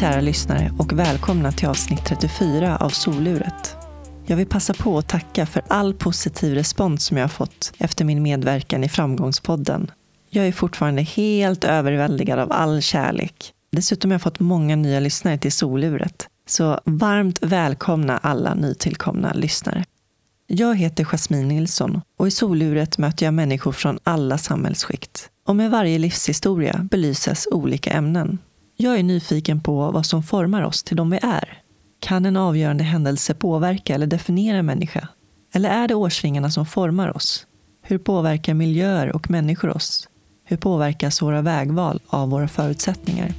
Kära lyssnare och välkomna till avsnitt 34 av Soluret. Jag vill passa på att tacka för all positiv respons som jag har fått efter min medverkan i Framgångspodden. Jag är fortfarande helt överväldigad av all kärlek. Dessutom har jag fått många nya lyssnare till Soluret. Så varmt välkomna alla nytillkomna lyssnare. Jag heter Jasmine Nilsson och i Soluret möter jag människor från alla samhällsskikt. Och med varje livshistoria belyses olika ämnen. Jag är nyfiken på vad som formar oss till de vi är. Kan en avgörande händelse påverka eller definiera en människa? Eller är det årsringarna som formar oss? Hur påverkar miljöer och människor oss? Hur påverkas våra vägval av våra förutsättningar?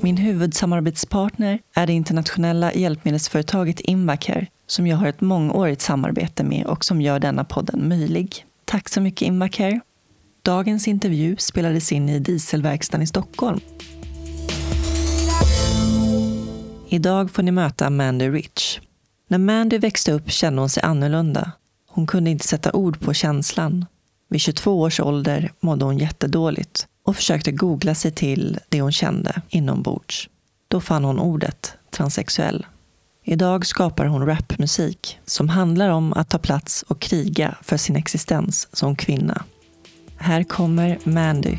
Min huvudsamarbetspartner är det internationella hjälpmedelsföretaget Invacare som jag har ett mångårigt samarbete med och som gör denna podden möjlig. Tack så mycket Invacare. Dagens intervju spelades in i Dieselverkstan i Stockholm. Idag får ni möta Mandy Rich. När Mandy växte upp kände hon sig annorlunda. Hon kunde inte sätta ord på känslan. Vid 22 års ålder mådde hon jättedåligt och försökte googla sig till det hon kände inombords. Då fann hon ordet transsexuell. Idag skapar hon rapmusik som handlar om att ta plats och kriga för sin existens som kvinna. Här kommer Mandy.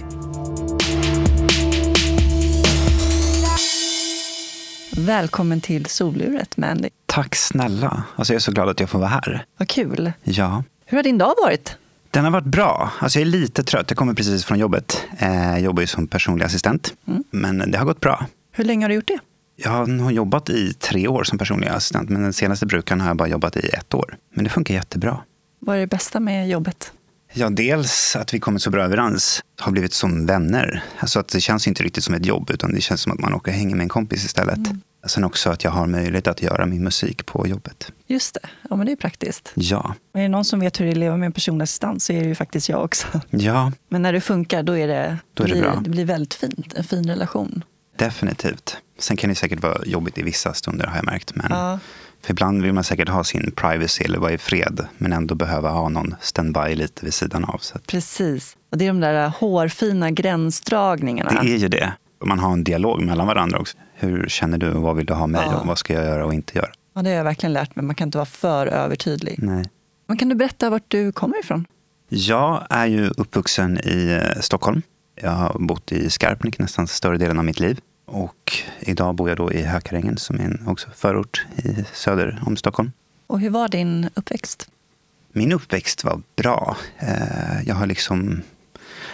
Välkommen till soluret, Mandy. Tack snälla. Alltså jag är så glad att jag får vara här. Vad kul. Ja. Hur har din dag varit? Den har varit bra. Alltså jag är lite trött. Jag kommer precis från jobbet. Eh, jag jobbar ju som personlig assistent. Mm. Men det har gått bra. Hur länge har du gjort det? Jag har jobbat i tre år som personlig assistent. Men den senaste brukaren har jag bara jobbat i ett år. Men det funkar jättebra. Vad är det bästa med jobbet? Ja, dels att vi kommit så bra överens, har blivit som vänner. Alltså att det känns inte riktigt som ett jobb, utan det känns som att man åker och hänger med en kompis istället. Mm. Sen också att jag har möjlighet att göra min musik på jobbet. Just det, ja men det är praktiskt. Ja. Och är det någon som vet hur det är att leva med en personlig assistans så är det ju faktiskt jag också. Ja. Men när det funkar då är det, då är det, blir, bra. det blir väldigt fint, en fin relation. Definitivt. Sen kan det säkert vara jobbigt i vissa stunder har jag märkt. Men ja. För ibland vill man säkert ha sin privacy eller vara i fred, men ändå behöva ha någon standby lite vid sidan av. Så. Precis. Och det är de där hårfina gränsdragningarna. Det är ju det. Man har en dialog mellan varandra också. Hur känner du vad vill du ha mig ja. och vad ska jag göra och inte göra? Ja, det har jag verkligen lärt mig. Man kan inte vara för övertydlig. Nej. Men kan du berätta vart du kommer ifrån? Jag är ju uppvuxen i eh, Stockholm. Jag har bott i Skarpnäck nästan större delen av mitt liv. Och idag bor jag då i Hökarängen som är en också förort i söder om Stockholm. Och hur var din uppväxt? Min uppväxt var bra. Eh, jag har liksom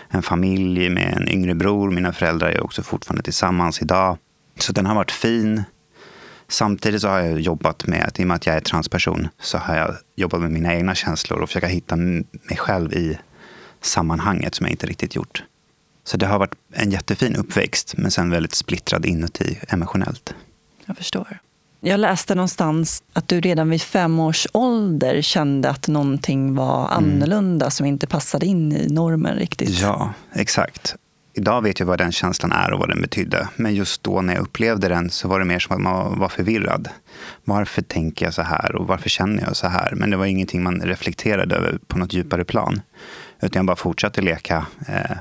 en familj med en yngre bror. Mina föräldrar är också fortfarande tillsammans idag. Så den har varit fin. Samtidigt så har jag jobbat med, i och med att jag är transperson, så har jag jobbat med mina egna känslor och försöka hitta mig själv i sammanhanget som jag inte riktigt gjort. Så det har varit en jättefin uppväxt, men sen väldigt splittrad inuti emotionellt. Jag förstår. Jag läste någonstans att du redan vid fem års ålder kände att någonting var mm. annorlunda mm. som inte passade in i normen riktigt. Ja, exakt. Idag vet jag vad den känslan är och vad den betydde. Men just då när jag upplevde den så var det mer som att man var förvirrad. Varför tänker jag så här och varför känner jag så här? Men det var ingenting man reflekterade över på något djupare plan. Utan jag bara fortsatte leka eh,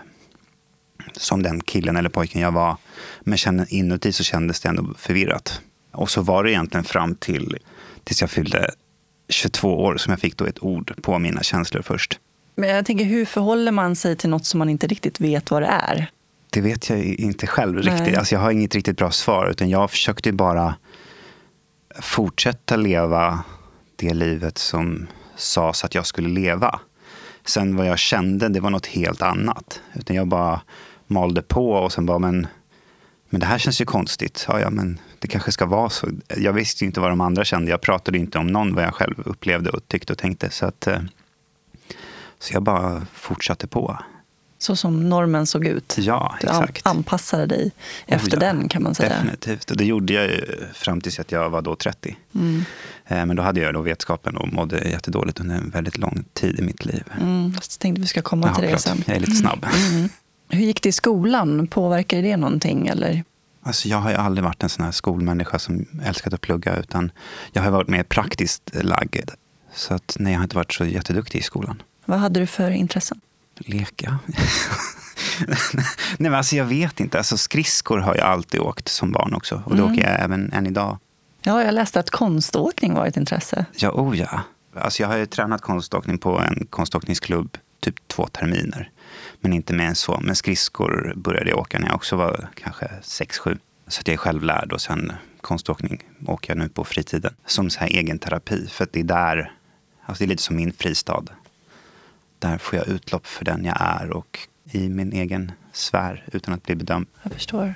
som den killen eller pojken jag var. Men inuti så kändes det ändå förvirrat. Och så var det egentligen fram till tills jag fyllde 22 år som jag fick då ett ord på mina känslor först. Men jag tänker, hur förhåller man sig till något som man inte riktigt vet vad det är? Det vet jag inte själv riktigt. Alltså jag har inget riktigt bra svar. Utan jag försökte bara fortsätta leva det livet som sades att jag skulle leva. Sen vad jag kände, det var något helt annat. Utan jag bara malde på och sen bara, men, men det här känns ju konstigt. Ja, ja, men det kanske ska vara så. Jag visste ju inte vad de andra kände. Jag pratade inte om någon vad jag själv upplevde och tyckte och tänkte. Så, att, eh, så jag bara fortsatte på. Så som normen såg ut? Ja, exakt. Du anpassade dig efter oh, ja, den kan man säga. Definitivt. Och det gjorde jag fram tills att jag var då 30. Mm. Eh, men då hade jag då vetskapen och mådde jättedåligt under en väldigt lång tid i mitt liv. Mm, jag tänkte vi ska komma Jaha, till det sen. Jag är lite snabb. Mm. Hur gick det i skolan? Påverkade det någonting? Eller? Alltså jag har ju aldrig varit en sån här skolmänniska som älskat att plugga. Utan jag har varit mer praktiskt lagd. Så att, nej, jag har inte varit så jätteduktig i skolan. Vad hade du för intressen? Leka. Nej, men alltså jag vet inte. Alltså skridskor har jag alltid åkt som barn också. Och det Mm. åker jag även än idag. Ja, jag läste att konståkning var ett intresse. Ja, oh ja. Alltså jag har ju tränat konståkning på en konståkningsklubb typ två terminer. Men inte mer än så. Men skridskor började jag åka när jag också var kanske sex sju. Så att jag är självlärd och sen konståkning åker jag nu på fritiden. Som så här egen terapi. För att det är där, alltså det är lite som min fristad. Där får jag utlopp för den jag är och i min egen sfär utan att bli bedömd. Jag förstår.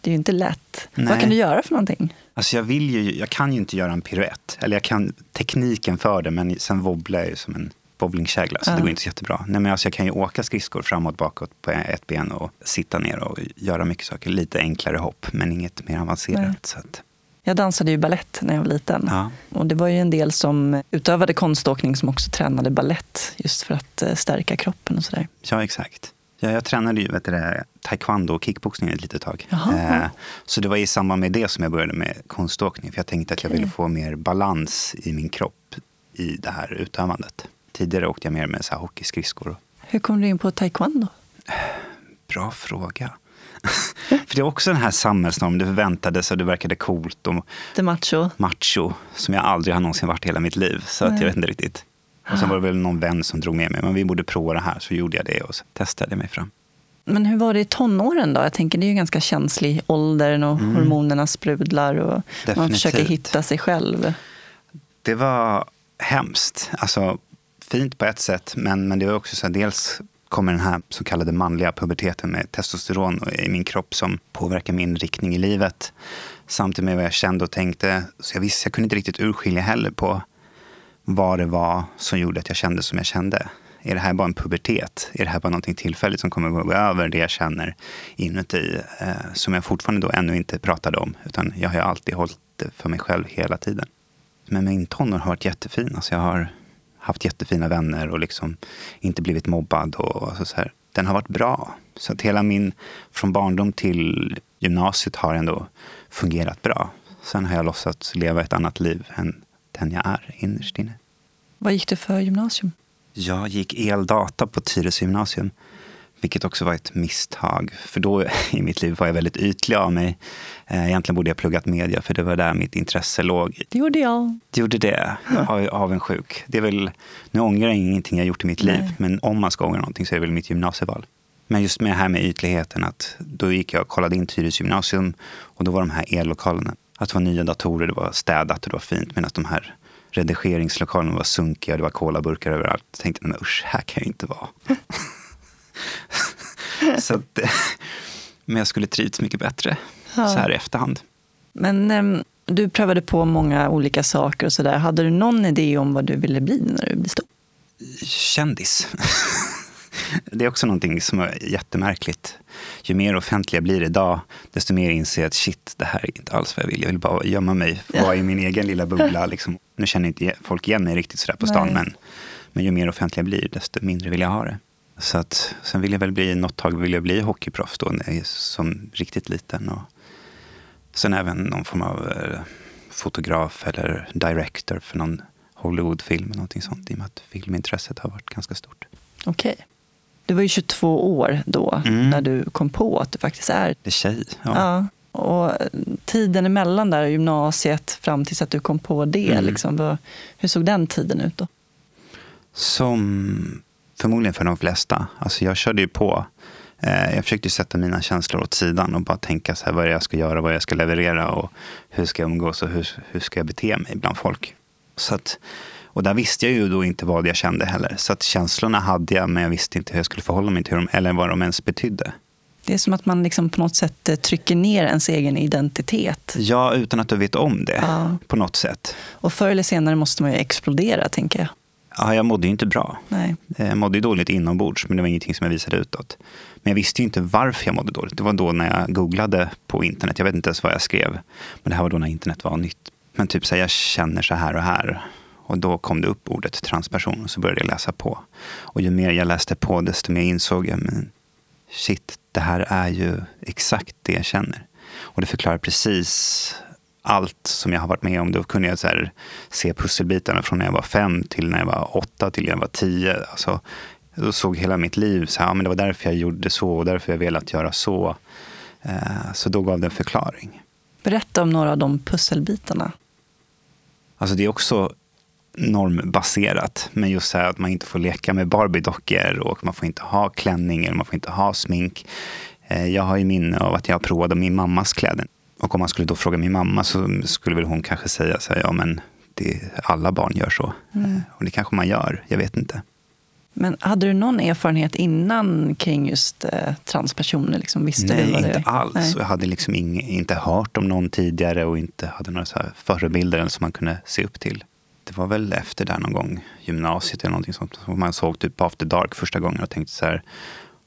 Det är ju inte lätt. Nej. Vad kan du göra för någonting? Alltså jag, vill ju, jag kan ju inte göra en piruett. Eller jag kan tekniken för det, men sen wobblar jag ju som en bowlingkägla. Så Ja. det går inte så jättebra. Nej, men alltså jag kan ju åka skridskor framåt, bakåt på ett ben och sitta ner och göra mycket saker. Lite enklare hopp, men inget mer avancerat. Nej. Så att, Jag dansade ju ballett när jag var liten. ja. Och det var ju en del som utövade konståkning som också tränade ballett just för att eh, stärka kroppen och sådär. ja, exakt. Ja, jag tränade ju vet du, taekwondo och kickboxning ett litet tag. Eh, så det var i samband med det som jag började med konståkning. För jag tänkte att jag ville få mer balans i min kropp i det här utövandet. Tidigare åkte jag mer med så här hockeyskridskor Hur kom du in på taekwondo? Bra fråga. För det är också den här samhällsnormen. Det förväntades och det verkade coolt och The macho. macho som jag aldrig har någonsin varit i hela mitt liv. Så att jag vet inte riktigt. Och sen var det väl någon vän som drog med mig. Men vi borde prova det här. Så gjorde jag det och så testade mig fram. Men hur var det i tonåren då? Jag tänker det är ju ganska känslig ålder och hormonerna sprudlar och man Definitivt. försöker hitta sig själv. Det var hemskt. Alltså fint på ett sätt. Men, men det var också så här, dels kommer den här så kallade manliga puberteten med testosteron i min kropp som påverkar min riktning i livet. Samtidigt med vad jag kände och tänkte. Så jag visste, jag kunde inte riktigt urskilja heller på vad det var som gjorde att jag kände som jag kände. Är det här bara en pubertet? Är det här bara någonting tillfälligt som kommer att gå över det jag känner inuti? Eh, som jag fortfarande då ännu inte pratade om. Utan jag har ju alltid hållit det för mig själv hela tiden. Men min tonår har varit jättefin. Alltså jag har haft jättefina vänner och liksom inte blivit mobbad. Och så så här. Den har varit bra. Så att hela min, från barndom till gymnasiet har ändå fungerat bra. Sen har jag låtsats leva ett annat liv än den jag är innerst inne. Vad gick du för gymnasium? Jag gick eldata på Tyresö gymnasium. Vilket också var ett misstag. För då i mitt liv var jag väldigt ytlig av mig. Eh, Egentligen borde jag pluggat media för det var där mitt intresse låg. Det gjorde jag. Det gjorde det. Är avundsjuk. Det är väl, nu ångrar jag ingenting jag gjort i mitt liv. Nej. Men om man ska ångra någonting så är det väl mitt gymnasieval. Men just med det här med ytligheten. att Då gick jag och kollade in Tyresö gymnasium. Och då var de här ellokalerna. Att det var nya datorer, det var städat och det var fint. Medan de här redigeringslokalerna var sunkiga. Det var kolaburkar överallt. Jag tänkte, men usch, här kan jag inte vara. så att, men jag skulle trivts mycket bättre Ja. så här i efterhand. Men ehm, du prövade på många olika saker och sådär. Hade du någon idé om vad du ville bli när du blev stor? kändis. Det är också någonting som är jättemärkligt. Ju mer offentlig jag blir idag, desto mer inser jag att shit, det här är inte alls vad jag vill. Jag vill bara gömma mig, vara i min egen lilla bubbla. Liksom. Nu känner inte folk igen mig riktigt sådär på stan, Nej. men, men ju mer offentlig jag blir, desto mindre vill jag ha det. Så att, sen vill jag väl bli, något tag vill jag bli hockeyproffs då, när jag är som riktigt liten. Och sen även någon form av eh, fotograf eller director för någon Hollywoodfilm eller någonting sånt. I och med att filmintresset har varit ganska stort. Okej. Du var ju 22 år då Mm. när du kom på att du faktiskt är Det är tjej. Ja. Ja. Och tiden emellan där, gymnasiet fram tills att du kom på det, Mm. liksom, hur såg den tiden ut då? Som förmodligen för de flesta. Alltså jag körde ju på. Eh, jag försökte sätta mina känslor åt sidan och bara tänka så här, vad är det jag ska göra, vad jag ska leverera och hur ska jag umgås och hur, hur ska jag bete mig bland folk. Så att, och där visste jag ju då inte vad jag kände heller. Så att känslorna hade jag, men jag visste inte hur jag skulle förhålla mig till dem eller vad de ens betydde. Det är som att man liksom på något sätt eh, trycker ner ens egen identitet. Ja, utan att du vet om det Ja. på något sätt. Och förr eller senare måste man ju explodera, tänker jag. Ja, jag mådde ju inte bra. Nej. Eh, Jag mådde ju dåligt inombords, men det var ingenting som jag visade utåt. Men jag visste ju inte varför jag mådde dåligt. Det var då när jag googlade på internet. Jag vet inte ens vad jag skrev. Men det här var då när internet var nytt. Men typ så här, jag känner så här och här. Och då kom det upp ordet transperson och så började jag läsa på. Och ju mer jag läste på, desto mer insåg jag, men shit, det här är ju exakt det jag känner. Och det förklarar precis allt som jag har varit med om. Då kunde jag så här se pusselbitarna från när jag var fem till när jag var åtta till när jag var tio. Alltså, och såg hela mitt liv. Så här, ja, men det var därför jag gjorde så och därför jag velat göra så. Eh, så då gav det en förklaring. Berätta om några av de pusselbitarna. Alltså det är också normbaserat. Men just så här att man inte får leka med Barbie-dockor och man får inte ha klänning eller man får inte ha smink. Eh, jag har ju minne av att jag provade min mammas kläder. Och om man skulle då fråga min mamma så skulle väl hon kanske säga så här, ja men det, alla barn gör så. Mm. Och det kanske man gör, jag vet inte. Men hade du någon erfarenhet innan kring just eh, transpersoner? Liksom, visste Nej, inte det... alls. Nej. Jag hade liksom ing, inte hört om någon tidigare och inte hade några så förebilder som man kunde se upp till. Det var väl efter där någon gång, gymnasiet eller någonting sånt. Så man såg typ After Dark första gången och tänkte så här,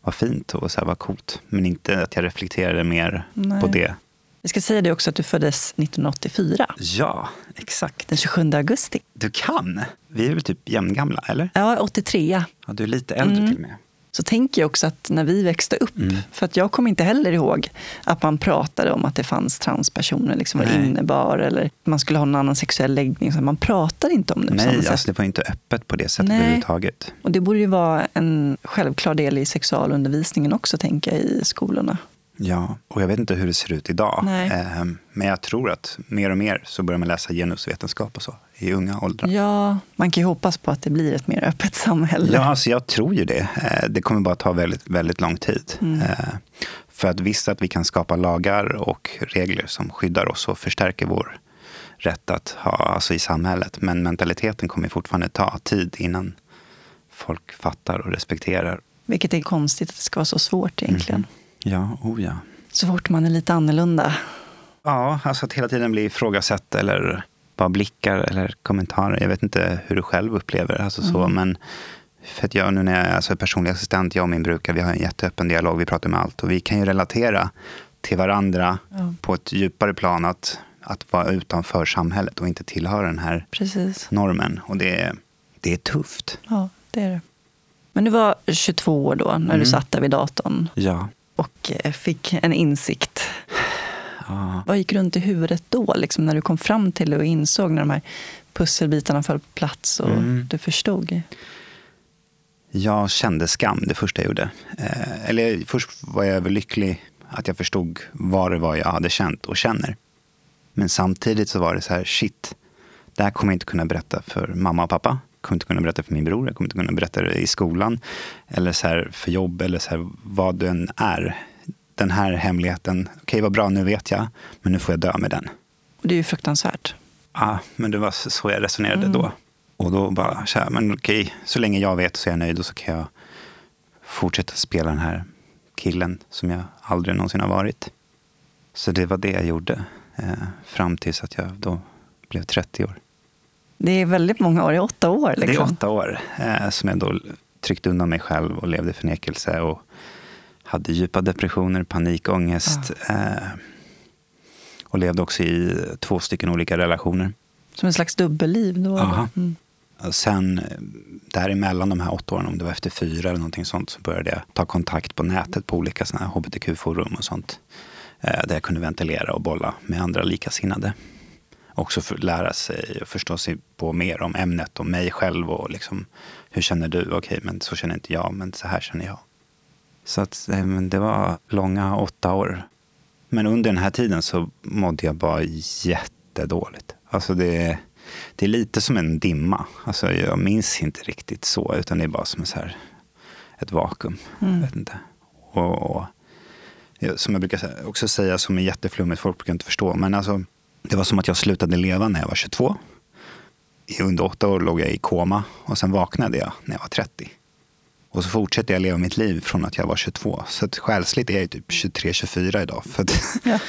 vad fint och så här, vad coolt. Men inte att jag reflekterade mer Nej. på det. Vi ska säga det också att du föddes 1984. Ja, exakt. Den 27 augusti. Du kan! Vi är väl typ jämngamla, eller? Ja, 83. Ja, du är lite äldre Mm. till och med. Så tänker jag också att när vi växte upp, Mm. för att jag kommer inte heller ihåg att man pratade om att det fanns transpersoner, liksom vad det Nej. innebar, eller att man skulle ha en annan sexuell läggning. Så man pratar inte om det på samma Nej, sätt. alltså det var inte öppet på det sättet Nej. överhuvudtaget. Och det borde ju vara en självklar del i sexualundervisningen också, tänker jag, i skolorna. Ja, och jag vet inte hur det ser ut idag. Eh, Men jag tror att mer och mer så börjar man läsa genusvetenskap och så i unga åldrar. Ja, man kan ju hoppas på att det blir ett mer öppet samhälle. Ja, alltså jag tror ju det. Eh, Det kommer bara ta väldigt, väldigt lång tid. Mm. Eh, För att visst att vi kan skapa lagar och regler som skyddar oss och förstärker vår rätt att ha alltså i samhället. Men mentaliteten kommer fortfarande ta tid innan folk fattar och respekterar. Vilket är konstigt att det ska vara så svårt egentligen. Ja, oh ja. Så fort man är lite annorlunda. Ja, alltså att hela tiden bli ifrågasatt eller bara blickar eller kommentarer. Jag vet inte hur du själv upplever alltså så, Mm. men för att jag nu när jag är alltså personlig assistent, jag och min brukare, vi har en jätteöppen dialog, vi pratar om allt och vi kan ju relatera till varandra Ja. på ett djupare plan att, att vara utanför samhället och inte tillhöra den här Precis. normen. Och det är, det är tufft. Ja, det är det. Men du var 22 år då, när du Mm. satt där vid datorn Ja. Och eh, fick en insikt. ja. Vad gick runt i huvudet då, liksom, när du kom fram till det och insåg när de här pusselbitarna föll på plats och Mm. du förstod? Jag kände skam det första jag gjorde. Eh, eller först var jag överlycklig att jag förstod vad det var jag hade känt och känner. Men samtidigt så var det så här, shit, det här kommer jag inte kunna berätta för mamma och pappa. Kommer inte kunna berätta för min bror, jag kommer inte kunna berätta det i skolan. Eller så här för jobb, eller så här, vad det än är. Den här hemligheten, okej vad bra, nu vet jag, men nu får jag dö med den. Och det är ju fruktansvärt. Ja, men det var så jag resonerade Mm. då. Och då bara, så här, men okej, så länge jag vet så är jag nöjd och så kan jag fortsätta spela den här killen som jag aldrig någonsin har varit. Så det var det jag gjorde eh, fram tills att jag då blev 30 år. Det är väldigt många år, det är åtta år. Liksom. Det är åtta år eh, som jag då tryckte undan mig själv och levde i förnekelse och hade djupa depressioner, panikångest. Eh, och levde också i två stycken olika relationer. Som en slags dubbelliv då? Aha. Mm. Och Sen eh, däremellan de här åtta åren, om det var efter fyra eller någonting sånt, så började jag ta kontakt på nätet på olika såna hbtq-forum och sånt. eh, Där jag kunde ventilera och bolla med andra likasinnade. Också för lära sig och förstå sig på mer om ämnet och mig själv och liksom, hur känner du? Okej, men så känner inte jag, men så här känner jag. Så att, eh, det var långa åtta år. Men under den här tiden så mådde jag bara jättedåligt. Alltså det, det är lite som en dimma. Alltså jag minns inte riktigt så, utan det är bara som så här, ett vakuum. Mm. Jag vet inte. Och, och, som jag brukar också säga, som är jätteflummigt, folk brukar inte förstå, men alltså, det var som att jag slutade leva när jag var 22. I under åtta år låg jag i koma och sen vaknade jag när jag var 30. Och så fortsätter jag leva mitt liv från att jag var 22. Så att själsligt är jag typ 23-24 idag. För Ja.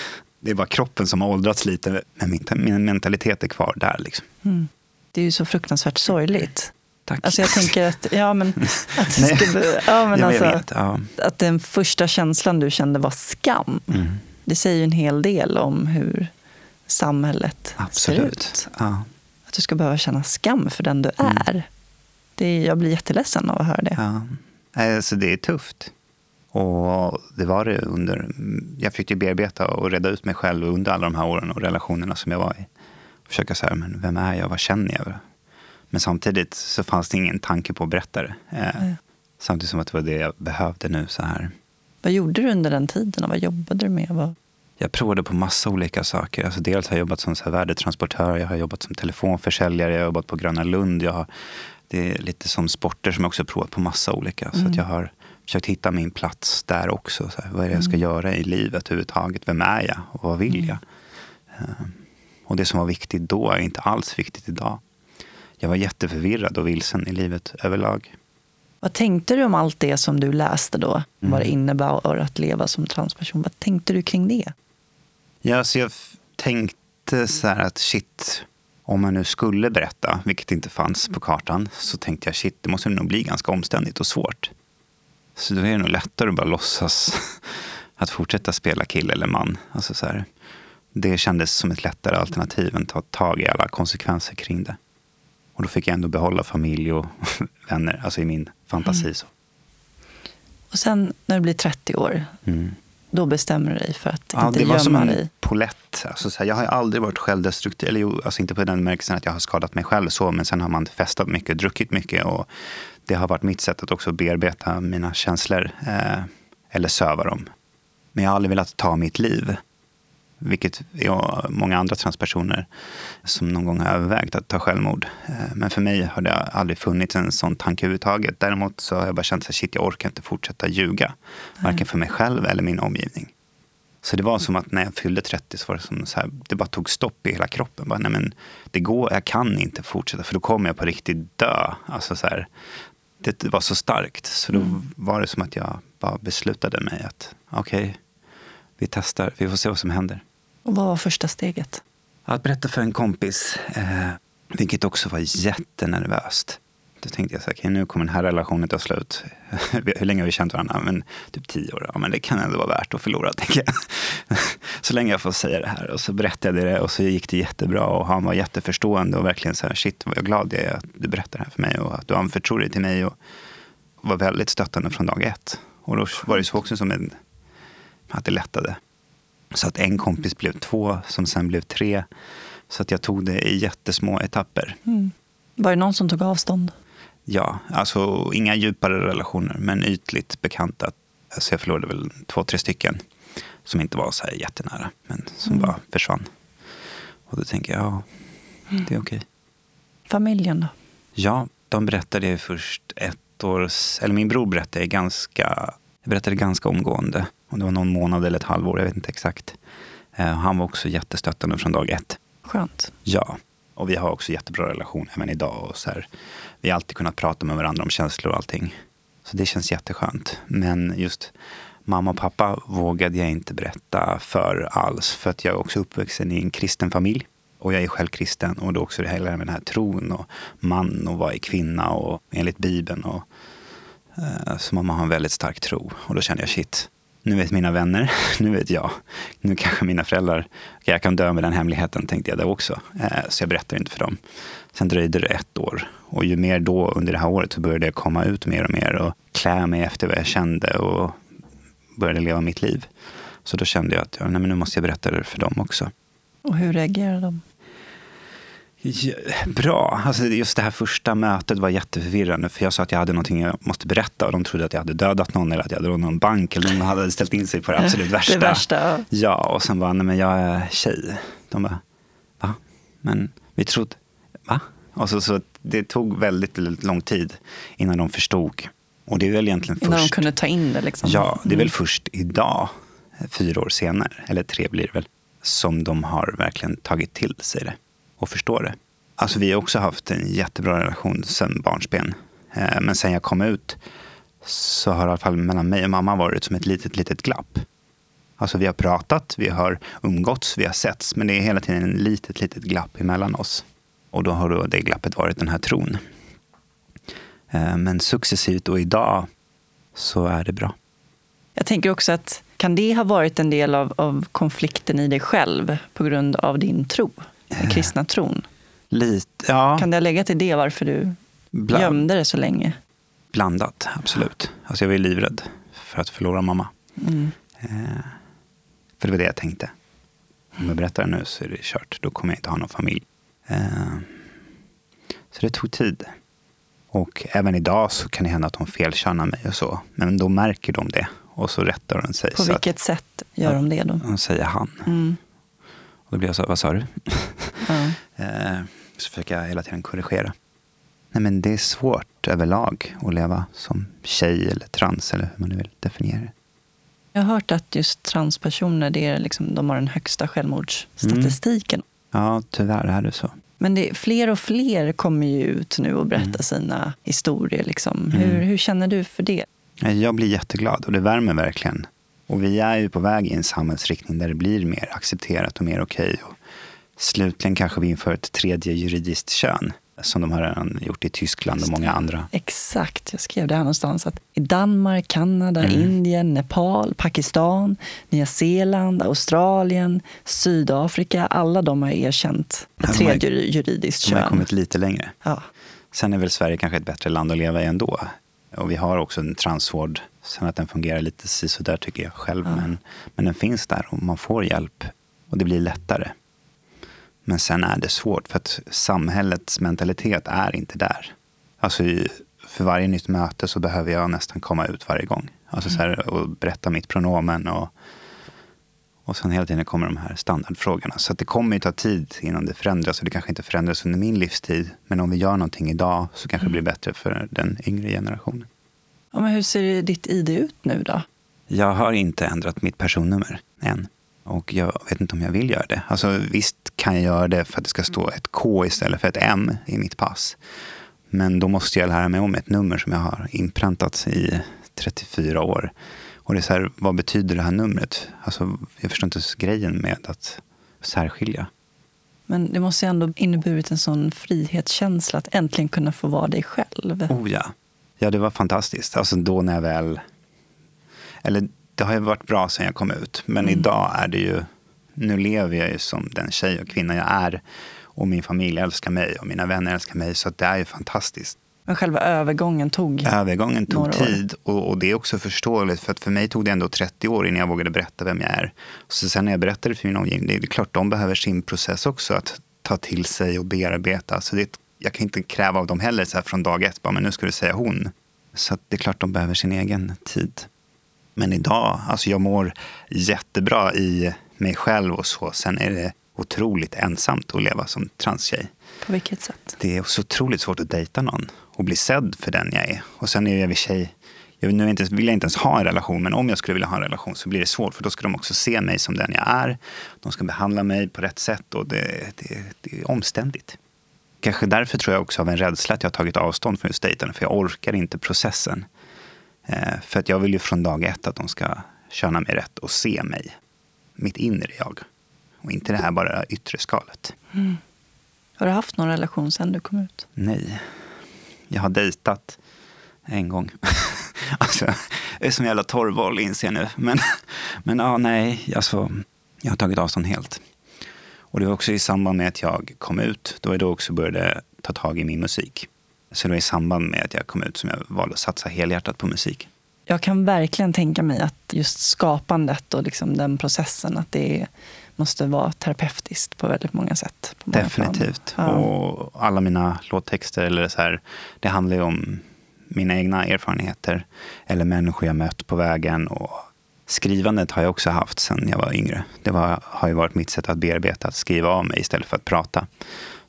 det är bara kroppen som har åldrats lite, men min, min mentalitet är kvar där. Liksom. Mm. Det är ju så fruktansvärt sorgligt. Tack. Alltså jag tänker att, ja men, att, be- ja, men ja, alltså, vet. Ja. att den första känslan du kände var skam. Mm. Det säger ju en hel del om hur samhället ser Absolut. ut. Ja. Att du ska behöva känna skam för den du Mm. är. Det är, jag blir jätteledsen av att höra det. Ja. Alltså, det är tufft. Och det var det under... Jag fick ju bearbeta och reda ut mig själv under alla de här åren och relationerna som jag var i. Försöka säga, men vem är jag? Vad känner jag? Men samtidigt så fanns det ingen tanke på att berätta det. Eh, Nej. Samtidigt som att det var det jag behövde nu så här. Vad gjorde du under den tiden? och Vad jobbade du med? Vad... Jag provade på massa olika saker. Alltså dels har jag jobbat som så värdetransportör, jag har jobbat som telefonförsäljare, jag har jobbat på Gröna Lund. Jag har, det är lite som sporter som jag också provat på massa olika. Mm. Så att jag har försökt hitta min plats där också. Så här, vad är det jag ska mm. göra i livet överhuvudtaget? Vem är jag och vad vill jag? Mm. Och det som var viktigt då är inte alls viktigt idag. Jag var jätteförvirrad och vilsen i livet överlag. Vad tänkte du om allt det som du läste då? Mm. Vad det innebär att leva som transperson. Vad tänkte du kring det? Ja, så jag tänkte så här att shit, om man nu skulle berätta, vilket inte fanns på kartan, så tänkte jag shit, det måste nog bli ganska omständigt och svårt. Så då är det nog lättare att bara låtsas att fortsätta spela kille eller man. Alltså så här, det kändes som ett lättare alternativ än att ta tag i alla konsekvenser kring det. Och då fick jag ändå behålla familj och vänner, alltså i min fantasi. Mm. Så. Och sen när du blir 30 år, mm. Då bestämmer du dig för att ja, inte gömma dig? Det var som en polett. Alltså, så här, jag har aldrig varit självdestruktiv, eller jo, alltså inte på den märkelsen att jag har skadat mig själv så, men sen har man festat mycket, druckit mycket och det har varit mitt sätt att också bearbeta mina känslor eh, eller söva dem. Men jag har aldrig velat ta mitt liv vilket jag många andra transpersoner som någon gång har övervägt att ta självmord. Eh, men för mig har det aldrig funnits en sån tanke överhuvudtaget. Däremot så har jag bara känt att shit, jag orkar inte fortsätta ljuga. Varken för mig själv eller min omgivning. Så det var som att när jag fyllde 30 så var det som så här, det bara tog stopp i hela kroppen. Bara, nej men, det går, jag kan inte fortsätta för då kommer jag på riktigt dö. Alltså så här, det var så starkt. Så då mm. var det som att jag bara beslutade mig att okej, okay, vi testar, vi får se vad som händer. Och vad var första steget? Att berätta för en kompis, eh, vilket också var jättenervöst. Då tänkte jag så här, okay, nu kommer den här relationen ta slut. Hur länge har vi känt varandra? Men typ tio år. Ja, men det kan ändå vara värt att förlora, tänker jag. så länge jag får säga det här. Och så berättade jag det och så gick det jättebra. Och han var jätteförstående och verkligen så här, shit vad jag glad jag är att du berättar det här för mig. Och att du anförtror dig till mig. Och var väldigt stöttande från dag ett. Och då var det så också som en, att det lättade. Så att en kompis blev två, som sen blev tre. Så att jag tog det i jättesmå etapper. Mm. Var det någon som tog avstånd? Ja, alltså inga djupare relationer, men ytligt bekanta. Alltså jag förlorade väl två, tre stycken som inte var så här jättenära, men som mm. bara försvann. Och då tänker jag, ja, mm. det är okej. Okay. Familjen då? Ja, de berättade först ett år, eller min bror berättade ganska, berättade ganska omgående. Om det var någon månad eller ett halvår, jag vet inte exakt. Eh, han var också jättestöttande från dag ett. Skönt. Ja, och vi har också jättebra relation även idag. Och så här, vi har alltid kunnat prata med varandra om känslor och allting. Så det känns jätteskönt. Men just mamma och pappa vågade jag inte berätta för alls. För att jag är också uppvuxen i en kristen familj. Och jag är själv kristen. Och då också det hela den här tron och man och vad är kvinna och enligt Bibeln. Och, eh, så mamma har en väldigt stark tro. Och då kände jag shit, nu vet mina vänner, nu vet jag. Nu kanske mina föräldrar, jag kan dö med den hemligheten tänkte jag då också. Eh, så jag berättar inte för dem. Sen dröjde det ett år. Och ju mer då under det här året så började jag komma ut mer och mer och klä mig efter vad jag kände och började leva mitt liv. Så då kände jag att ja, nej, men nu måste jag berätta det för dem också. Och hur reagerade de? Bra. Alltså just det här första mötet var jätteförvirrande. För jag sa att jag hade någonting jag måste berätta. Och de trodde att jag hade dödat någon eller att jag hade rånat någon bank. Eller någon hade ställt in sig på det absolut värsta. Det värsta. Ja, och sen bara, nej men jag är tjej. De bara, va? Men vi trodde, va? Och så, så det tog väldigt, väldigt lång tid innan de förstod. Och det är väl egentligen först... Innan de kunde ta in det liksom. Ja, det är väl mm. först idag, fyra år senare, eller tre blir det väl, som de har verkligen tagit till sig det och förstå det. Alltså vi har också haft en jättebra relation sedan barnsben. Eh, men sen jag kom ut så har i alla fall mellan mig och mamma varit som ett litet, litet glapp. Alltså vi har pratat, vi har umgåtts, vi har setts, men det är hela tiden ett litet, litet glapp emellan oss. Och då har då det glappet varit den här tron. Eh, men successivt och idag så är det bra. Jag tänker också att kan det ha varit en del av, av konflikten i dig själv på grund av din tro? Den kristna tron. Lite, ja. Kan det ha legat i det varför du Bland, gömde det så länge? Blandat, absolut. Alltså jag var livrädd för att förlora mamma. Mm. Eh, för det var det jag tänkte. Om jag berättar det nu så är det kört. Då kommer jag inte ha någon familj. Eh, så det tog tid. Och även idag så kan det hända att de felkörnar mig och så. Men då märker de det och så rättar de sig. På vilket att, sätt gör de det då? De säger han. Mm. Och då blir jag så, vad sa du? Eh, så försöker jag hela tiden korrigera. Nej, men det är svårt överlag att leva som tjej eller trans eller hur man nu vill definiera det. Jag har hört att just transpersoner det är liksom, de har den högsta självmordsstatistiken. Mm. Ja, tyvärr är det så. Men det, fler och fler kommer ju ut nu och berättar mm. sina historier. Liksom. Hur, mm. hur känner du för det? Jag blir jätteglad och det värmer verkligen. Och vi är ju på väg i en samhällsriktning där det blir mer accepterat och mer okej. Okay. Slutligen kanske vi inför ett tredje juridiskt kön som de har redan gjort i Tyskland och många andra. Exakt, jag skrev det här någonstans. Att I Danmark, Kanada, mm. Indien, Nepal, Pakistan, Nya Zeeland, Australien, Sydafrika. Alla de har erkänt ett tredje de juridiskt kön. De har kommit lite längre. Ja. Sen är väl Sverige kanske ett bättre land att leva i ändå. Och vi har också en transvård. Sen att den fungerar lite sådär tycker jag själv. Ja. Men, men den finns där och man får hjälp. Och det blir lättare. Men sen är det svårt för att samhällets mentalitet är inte där. Alltså för varje nytt möte så behöver jag nästan komma ut varje gång. Alltså så här, och berätta mitt pronomen och, och sen hela tiden kommer de här standardfrågorna. Så det kommer ju ta tid innan det förändras och det kanske inte förändras under min livstid. Men om vi gör någonting idag så kanske det blir bättre för den yngre generationen. Ja, men hur ser ditt ID ut nu då? Jag har inte ändrat mitt personnummer än. Och jag vet inte om jag vill göra det. Alltså, visst kan jag göra det för att det ska stå ett K istället för ett M i mitt pass. Men då måste jag lära mig om ett nummer som jag har inpräntat i 34 år. Och det är så här, vad betyder det här numret? Alltså, jag förstår inte grejen med att särskilja. Men det måste ju ändå inneburit en sån frihetskänsla att äntligen kunna få vara dig själv. Oh ja. Ja, det var fantastiskt. Alltså då när jag väl... Eller det har ju varit bra sen jag kom ut. Men mm. idag är det ju, nu lever jag ju som den tjej och kvinna jag är. Och min familj älskar mig och mina vänner älskar mig. Så det är ju fantastiskt. Men själva övergången tog Övergången tog tid. Och, och, det är också förståeligt. För att för mig tog det ändå 30 år innan jag vågade berätta vem jag är. Så sen när jag berättade för min omgivning, det är klart de behöver sin process också. Att ta till sig och bearbeta. Så det, jag kan inte kräva av dem heller så här från dag ett, bara, men nu ska du säga hon. Så det är klart de behöver sin egen tid. Men idag, alltså jag mår jättebra i mig själv och så. Sen är det otroligt ensamt att leva som transtjej. På vilket sätt? Det är så otroligt svårt att dejta någon och bli sedd för den jag är. Och sen är jag i tjej, jag nu inte, vill jag inte ens ha en relation, men om jag skulle vilja ha en relation så blir det svårt. För då ska de också se mig som den jag är. De ska behandla mig på rätt sätt och det, det, det är omständigt. Kanske därför tror jag också av en rädsla att jag har tagit avstånd från just dejtande, för jag orkar inte processen. Eh, för att jag vill ju från dag ett att de ska känna mig rätt och se mig. Mitt inre jag. Och inte det här bara yttre skalet. Mm. Har du haft någon relation sen du kom ut? Nej. Jag har dejtat en gång. alltså, jag är som en jävla torrboll inser jag nu. Men, men ja, nej, alltså, jag har tagit avstånd helt. Och det var också i samband med att jag kom ut. Då jag då också började ta tag i min musik. Så det var i samband med att jag kom ut som jag valde att satsa helhjärtat på musik. Jag kan verkligen tänka mig att just skapandet och liksom den processen, att det måste vara terapeutiskt på väldigt många sätt. Många Definitivt. Ja. Och alla mina låttexter, eller så här, det handlar ju om mina egna erfarenheter eller människor jag mött på vägen. Och skrivandet har jag också haft sedan jag var yngre. Det var, har ju varit mitt sätt att bearbeta, att skriva av mig istället för att prata.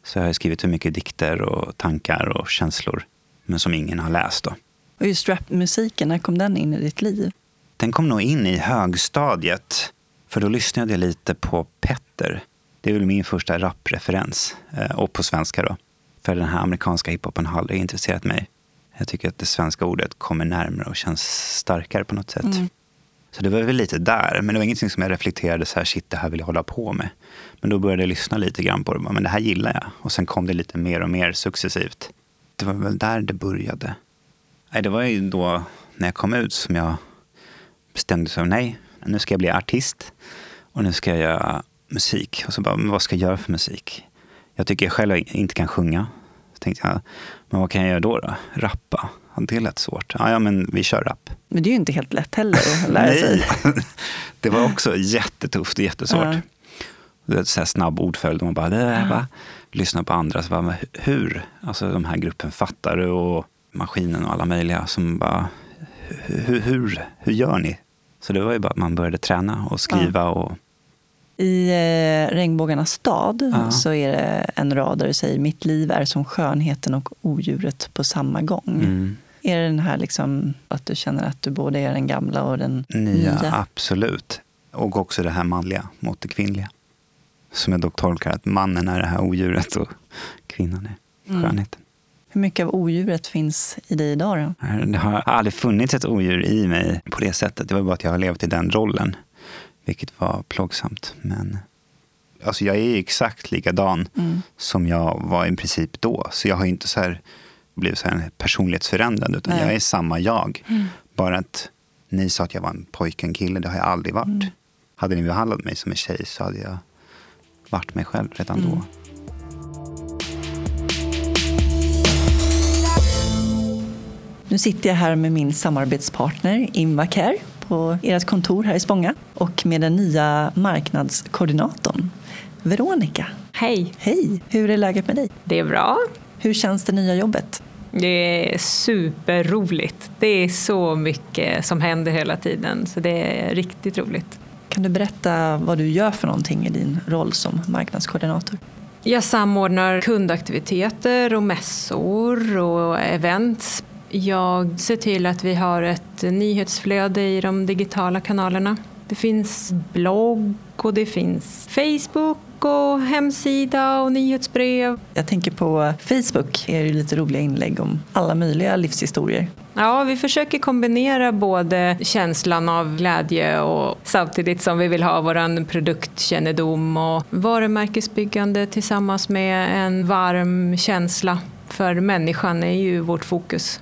Så jag har skrivit hur mycket dikter och tankar och känslor, men som ingen har läst. Då. Och just rapmusiken, när kom den in i ditt liv? Den kom nog in i högstadiet, för då lyssnade jag lite på Petter. Det är väl min första rappreferens, eh, och på svenska då. För den här amerikanska hiphopen har aldrig intresserat mig. Jag tycker att det svenska ordet kommer närmare och känns starkare på något sätt. Mm. Så det var väl lite där, men det var ingenting som jag reflekterade så här, shit, det här vill jag hålla på med. Men då började jag lyssna lite grann på det, men det här gillar jag. Och sen kom det lite mer och mer successivt. Det var väl där det började. Nej, det var ju då när jag kom ut som jag bestämde mig, för nej, nu ska jag bli artist och nu ska jag göra musik. Och så bara, men vad ska jag göra för musik? Jag tycker jag själv inte kan sjunga. Så tänkte jag, men vad kan jag göra då? då? Rappa? Det lät svårt. Ja, ja, men vi kör rap. Men det är ju inte helt lätt heller att lära sig. det var också jättetufft och jättesvårt. Ja. Det är så här snabb ordföljd. Man bara, det bara lyssnar på andra. Så bara, hur? Alltså de här gruppen fattar du? Och maskinen och alla möjliga som bara, hur, hur, hur gör ni? Så det var ju bara att man började träna och skriva. Ja. och i eh, Regnbågarnas stad ja. så är det en rad där du säger mitt liv är som skönheten och odjuret på samma gång. Mm. Är det den här liksom, att du känner att du både är den gamla och den nya? nya? Absolut. Och också det här manliga mot det kvinnliga. Som jag dock tolkar att mannen är det här odjuret och kvinnan är mm. skönheten. Mm. Hur mycket av odjuret finns i dig idag då? Det har aldrig funnits ett odjur i mig på det sättet. Det var bara att jag har levt i den rollen. Vilket var plågsamt. Men alltså jag är exakt likadan mm. som jag var i princip då. Så jag har inte så här blivit så här personlighetsförändrad. Utan Nej. jag är samma jag. Mm. Bara att ni sa att jag var en pojke, en kille. Det har jag aldrig varit. Mm. Hade ni behandlat mig som en tjej så hade jag varit mig själv redan då. Mm. Nu sitter jag här med min samarbetspartner Invacare på ert kontor här i Spånga och med den nya marknadskoordinatorn Veronica. Hej! Hej! Hur är läget med dig? Det är bra. Hur känns det nya jobbet? Det är superroligt. Det är så mycket som händer hela tiden så det är riktigt roligt. Kan du berätta vad du gör för någonting i din roll som marknadskoordinator? Jag samordnar kundaktiviteter och mässor och events jag ser till att vi har ett nyhetsflöde i de digitala kanalerna. Det finns blogg och det finns Facebook och hemsida och nyhetsbrev. Jag tänker på Facebook, är det lite roliga inlägg om alla möjliga livshistorier. Ja, vi försöker kombinera både känslan av glädje och samtidigt som vi vill ha vår produktkännedom och varumärkesbyggande tillsammans med en varm känsla för människan är ju vårt fokus.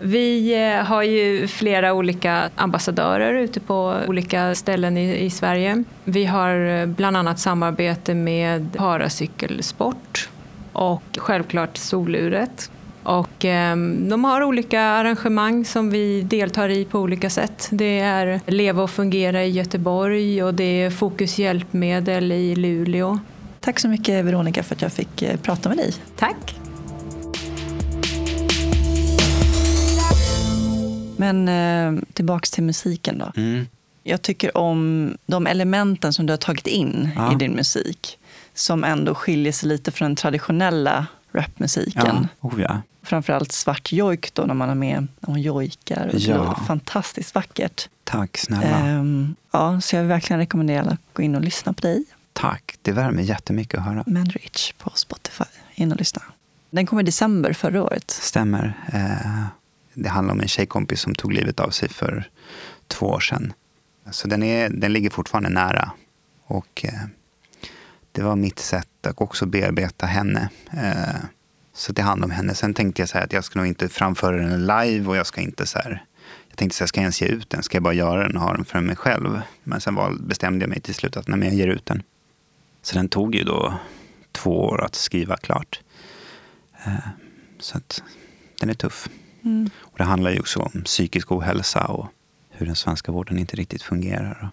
Vi eh, har ju flera olika ambassadörer ute på olika ställen i, i Sverige. Vi har eh, bland annat samarbete med Paracykelsport och självklart Soluret. Och, eh, de har olika arrangemang som vi deltar i på olika sätt. Det är Leva och fungera i Göteborg och det är Fokus hjälpmedel i Luleå. Tack så mycket Veronica för att jag fick eh, prata med dig. Tack. Men eh, tillbaks till musiken då. Mm. Jag tycker om de elementen som du har tagit in ja. i din musik. Som ändå skiljer sig lite från den traditionella rapmusiken. Ja. Oh, ja. Framförallt svart jojk då när man har med när man jojkar. ja. fantastiskt vackert. Tack snälla. Um, ja, så jag vill verkligen rekommendera att gå in och lyssna på dig. Tack, det värmer jättemycket att höra. Manrich på Spotify. In och lyssna. Den kom i december förra året. Stämmer. Uh, det handlar om en tjejkompis som tog livet av sig för två år sedan. Så den, är, den ligger fortfarande nära. Och eh, det var mitt sätt att också bearbeta henne. Eh, så det handlar om henne. Sen tänkte jag så att jag ska nog inte framföra den live och jag ska inte så här, jag tänkte så här, ska jag ens ge ut den? Ska jag bara göra den och ha den för mig själv? Men sen var, bestämde jag mig till slut att nej, jag ger ut den. Så den tog ju då två år att skriva klart. Eh, så att den är tuff. Mm. Och det handlar ju också om psykisk ohälsa och hur den svenska vården inte riktigt fungerar.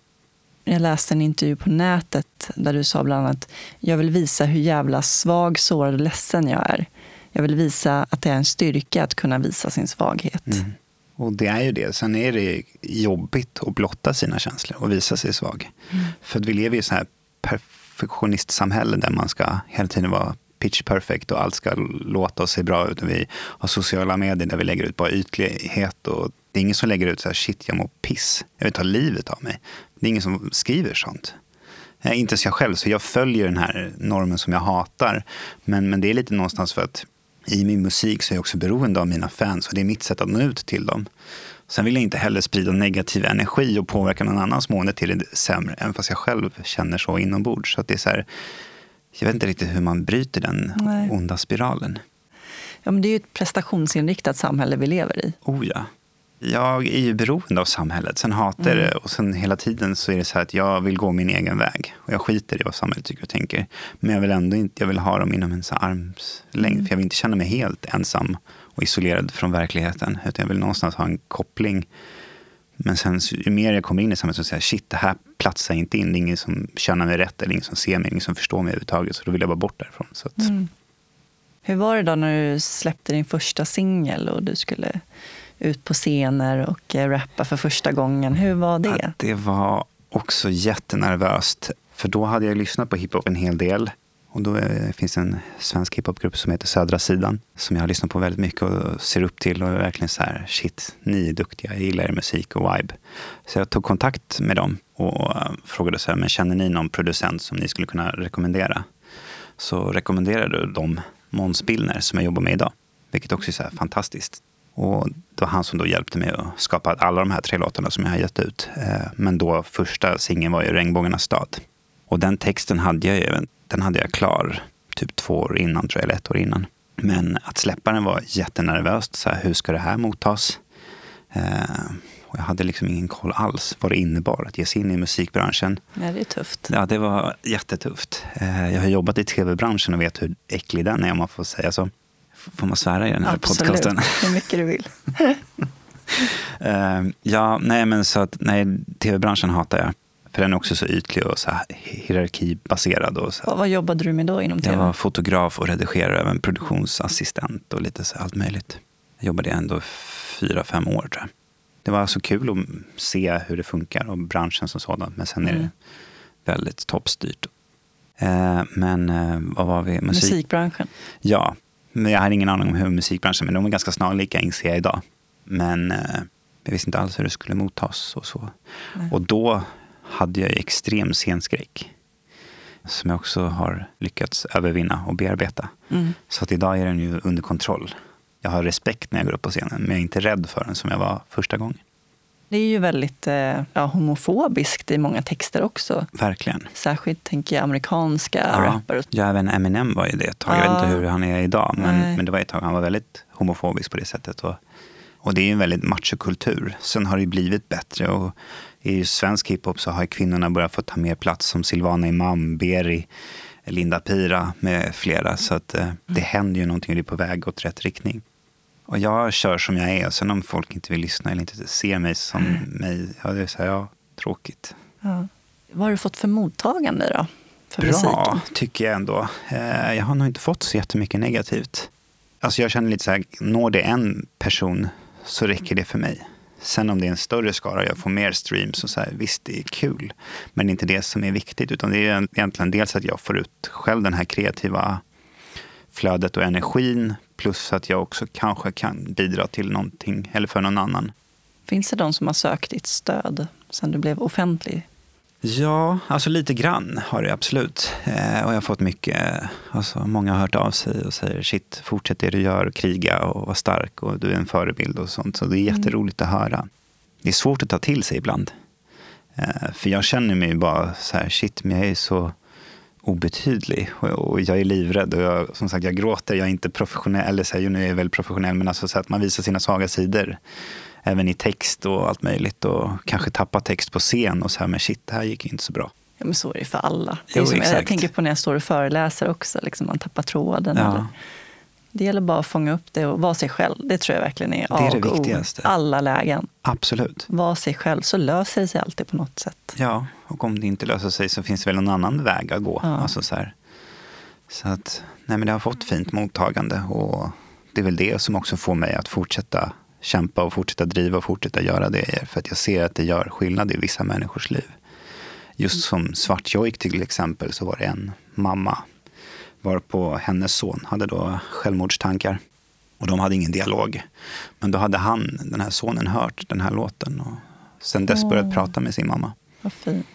Jag läste en intervju på nätet där du sa bland annat jag vill visa hur jävla svag, sårad och ledsen jag är. Jag vill visa att det är en styrka att kunna visa sin svaghet. Mm. Och det är ju det. Sen är det jobbigt att blotta sina känslor och visa sig svag. Mm. För vi lever i ett så här perfektionistsamhälle där man ska hela tiden vara pitch perfect och allt ska låta och se bra ut. Vi har sociala medier där vi lägger ut bara ytlighet. Och det är ingen som lägger ut så här, shit jag mår piss. Jag vill ta livet av mig. Det är ingen som skriver sånt. Eh, inte ens jag själv, så jag följer den här normen som jag hatar. Men, men det är lite någonstans för att i min musik så är jag också beroende av mina fans och det är mitt sätt att nå ut till dem. Sen vill jag inte heller sprida negativ energi och påverka någon annans mående till det sämre, även fast jag själv känner så inombords. Så att det är så här, jag vet inte riktigt hur man bryter den Nej. onda spiralen. Ja, men det är ju ett prestationsinriktat samhälle vi lever i. Oh ja. Jag är ju beroende av samhället. Sen hatar mm. det och sen hela tiden så är det så att jag vill gå min egen väg. Och jag skiter i vad samhället tycker och tänker. Men jag vill ändå inte, jag vill ha dem inom en armslängd. Mm. För jag vill inte känna mig helt ensam och isolerad från verkligheten. Utan jag vill någonstans ha en koppling men sen ju mer jag kommer in i samhället så säger jag shit, det här platsar inte in. Det är ingen som känner mig rätt eller ingen som ser mig, ingen som förstår mig överhuvudtaget. Så då vill jag bara bort därifrån. Så att... mm. Hur var det då när du släppte din första singel och du skulle ut på scener och eh, rappa för första gången? Hur var det? Ja, det var också jättenervöst. För då hade jag lyssnat på hiphop en hel del. Och då finns det en svensk hiphopgrupp som heter Södra sidan. Som jag har lyssnat på väldigt mycket och ser upp till. Och är verkligen så här, shit, ni är duktiga, jag gillar er musik och vibe. Så jag tog kontakt med dem och eh, frågade så här, men känner ni någon producent som ni skulle kunna rekommendera? Så rekommenderade de Måns Billner som jag jobbar med idag. Vilket också är så fantastiskt. Och det var han som då hjälpte mig att skapa alla de här tre låtarna som jag har gett ut. Eh, men då första singeln var ju Regnbågarnas stad. Och den texten hade jag ju, den hade jag klar typ två år innan, tror jag, eller ett år innan. Men att släppa den var jättenervöst. Så här, hur ska det här mottas? Eh, och jag hade liksom ingen koll alls vad det innebar att ge sig in i musikbranschen. Ja, det är tufft. Ja, det var jättetufft. Eh, jag har jobbat i tv-branschen och vet hur äcklig den är, om man får säga så. Får man svära i den här Absolut. podcasten? hur mycket du vill. uh, ja, nej men så att nej, tv-branschen hatar jag. För den är också så ytlig och så hierarkibaserad. Och så vad, vad jobbade du med då inom tv? Jag var fotograf och redigerare, även produktionsassistent och lite så allt möjligt. Jag jobbade ändå fyra, fem år tror jag. Det var så kul att se hur det funkar och branschen som sådan. Men sen är det mm. väldigt toppstyrt. Uh, men uh, vad var vi? Musik. Musikbranschen? Ja, men jag har ingen aning om hur musikbranschen, men de är ganska snarlika inser jag idag. Men eh, jag visste inte alls hur det skulle mottas och så. Nej. Och då hade jag extrem scenskräck. Som jag också har lyckats övervinna och bearbeta. Mm. Så att idag är den ju under kontroll. Jag har respekt när jag går upp på scenen, men jag är inte rädd för den som jag var första gången. Det är ju väldigt eh, ja, homofobiskt i många texter också. Verkligen. Särskilt tänker jag amerikanska ja, rappare. Ja, även Eminem var ju det ett tag. Ja. Jag vet inte hur han är idag, men, men det var ett tag han var väldigt homofobisk på det sättet. Och, och det är ju en väldigt machokultur. Sen har det blivit bättre. Och I svensk hiphop så har kvinnorna börjat få ta mer plats som Silvana Imam, Beri, Linda Pira med flera. Så att, eh, det mm. händer ju någonting och det är på väg åt rätt riktning. Och jag kör som jag är. Sen om folk inte vill lyssna eller inte ser mig som mm. mig, ja, det är så här, ja, tråkigt. Ja. Vad har du fått för mottagande då? För Bra, musiken? tycker jag ändå. Eh, jag har nog inte fått så jättemycket negativt. Alltså jag känner lite så här, når det en person så räcker det för mig. Sen om det är en större skara, jag får mer streams och så här, visst det är kul. Men det är inte det som är viktigt, utan det är egentligen dels att jag får ut själv den här kreativa flödet och energin Plus att jag också kanske kan bidra till någonting, eller för någon annan. Finns det de som har sökt ditt stöd sen du blev offentlig? Ja, alltså lite grann har det absolut. Eh, och jag har fått mycket, alltså många har hört av sig och säger shit, fortsätt det du gör, kriga och var stark och du är en förebild och sånt. Så det är mm. jätteroligt att höra. Det är svårt att ta till sig ibland. Eh, för jag känner mig bara så här, shit, men jag är så obetydlig och jag är livrädd och jag, som sagt jag gråter, jag är inte professionell, eller så här, nu är jag väl professionell, men alltså så att man visar sina svaga sidor. Även i text och allt möjligt och kanske tappa text på scen och så här, men shit, det här gick inte så bra. Ja, men så är det för alla. Det jo, jag tänker på när jag står och föreläser också, liksom man tappar tråden. Ja. Eller, det gäller bara att fånga upp det och vara sig själv. Det tror jag verkligen är A det är det viktigaste. Alla lägen. Absolut. Var sig själv så löser det sig alltid på något sätt. Ja, och om det inte löser sig så finns det väl någon annan väg att gå. Ja. Alltså så, så att, nej men det har fått fint mottagande och det är väl det som också får mig att fortsätta kämpa och fortsätta driva och fortsätta göra det. För att jag ser att det gör skillnad i vissa människors liv. Just som Svartjojk till exempel så var det en mamma varpå hennes son hade då självmordstankar. Och de hade ingen dialog. Men då hade han, den här sonen, hört den här låten och sen dess börjat prata med sin mamma. Vad fint.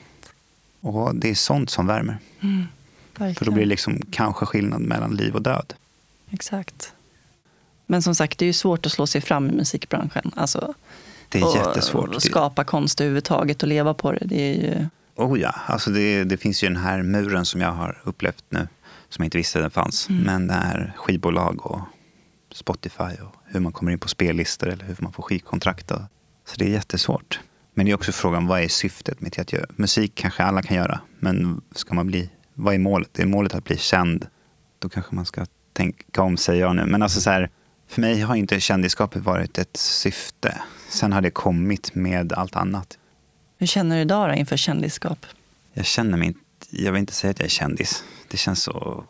Och det är sånt som värmer. Mm, För då blir det liksom kanske skillnad mellan liv och död. Exakt. Men som sagt, det är ju svårt att slå sig fram i musikbranschen. Alltså, det är och, jättesvårt. Och skapa konst överhuvudtaget och leva på det. det är ju... Oh ja, alltså det, det finns ju den här muren som jag har upplevt nu som jag inte visste den fanns. Mm. Men det är skivbolag och Spotify och hur man kommer in på spellistor eller hur man får skivkontrakt. Så det är jättesvårt. Men det är också frågan, vad är syftet med att göra? Musik kanske alla kan göra, men ska man bli, vad är målet? Är målet att bli känd? Då kanske man ska tänka om, säger jag nu. Men alltså så här, för mig har inte kändisskapet varit ett syfte. Sen har det kommit med allt annat. Hur känner du idag då inför kändisskap? Jag känner mig inte, jag vill inte säga att jag är kändis. Det känns så,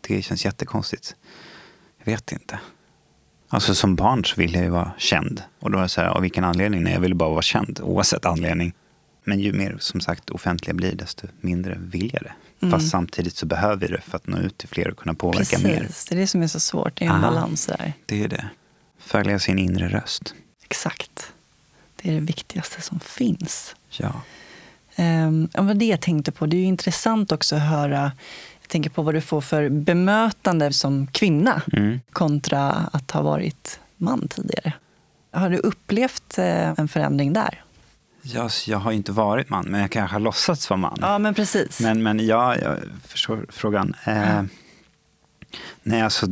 det känns jättekonstigt. vet inte. Alltså som barn så ville jag ju vara känd. Och då är det så här, av vilken anledning? Nej, jag ville bara vara känd oavsett anledning. Men ju mer som sagt offentliga blir, desto mindre vill jag det. Mm. Fast samtidigt så behöver vi det för att nå ut till fler och kunna påverka Precis. mer. Det är det som är så svårt. Det är en Aha. balans där. Det är det. Följa sin inre röst. Exakt. Det är det viktigaste som finns. Ja. Um, var det jag tänkte på. Det är ju intressant också att höra jag tänker på vad du får för bemötande som kvinna mm. kontra att ha varit man tidigare. Har du upplevt eh, en förändring där? Ja, jag har inte varit man, men jag kanske har låtsats vara man. Ja, men precis. Men, men ja, jag förstår frågan. Eh, nej, alltså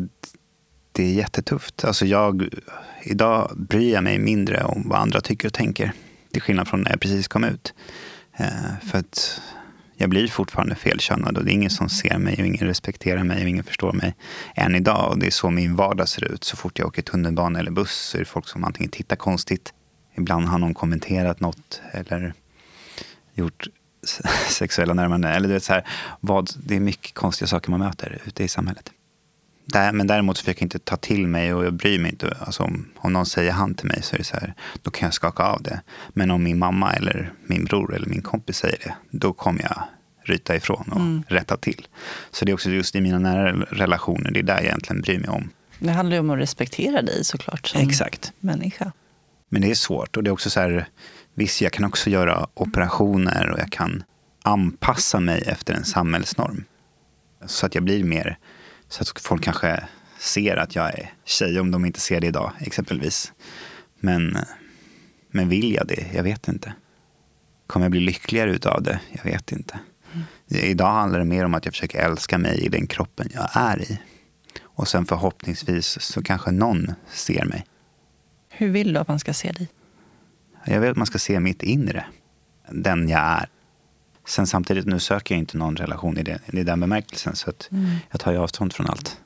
det är jättetufft. Alltså jag, idag bryr jag mig mindre om vad andra tycker och tänker. Till skillnad från när jag precis kom ut. Eh, för att jag blir fortfarande felkönad och det är ingen som ser mig och ingen respekterar mig och ingen förstår mig än idag. Och det är så min vardag ser ut. Så fort jag åker tunnelbana eller buss så är det folk som antingen tittar konstigt, ibland har någon kommenterat något eller gjort sexuella närmanden. Eller du vet, så här, vad, det är mycket konstiga saker man möter ute i samhället. Där, men däremot försöker jag inte ta till mig och jag bryr mig inte. Alltså om, om någon säger han till mig så är det så här, då kan jag skaka av det. Men om min mamma eller min bror eller min kompis säger det, då kommer jag ryta ifrån och mm. rätta till. Så det är också just i mina nära relationer, det är där jag egentligen bryr mig om. Det handlar ju om att respektera dig såklart som Exakt. människa. Men det är svårt och det är också så här, visst jag kan också göra operationer och jag kan anpassa mig efter en samhällsnorm. Så att jag blir mer så att folk kanske ser att jag är tjej om de inte ser det idag exempelvis. Men, men vill jag det? Jag vet inte. Kommer jag bli lyckligare utav det? Jag vet inte. Mm. Idag handlar det mer om att jag försöker älska mig i den kroppen jag är i. Och sen förhoppningsvis så kanske någon ser mig. Hur vill du att man ska se dig? Jag vill att man ska se mitt inre. Den jag är. Sen samtidigt, nu söker jag inte någon relation i, det, i den bemärkelsen. Så att mm. jag tar ju avstånd från allt.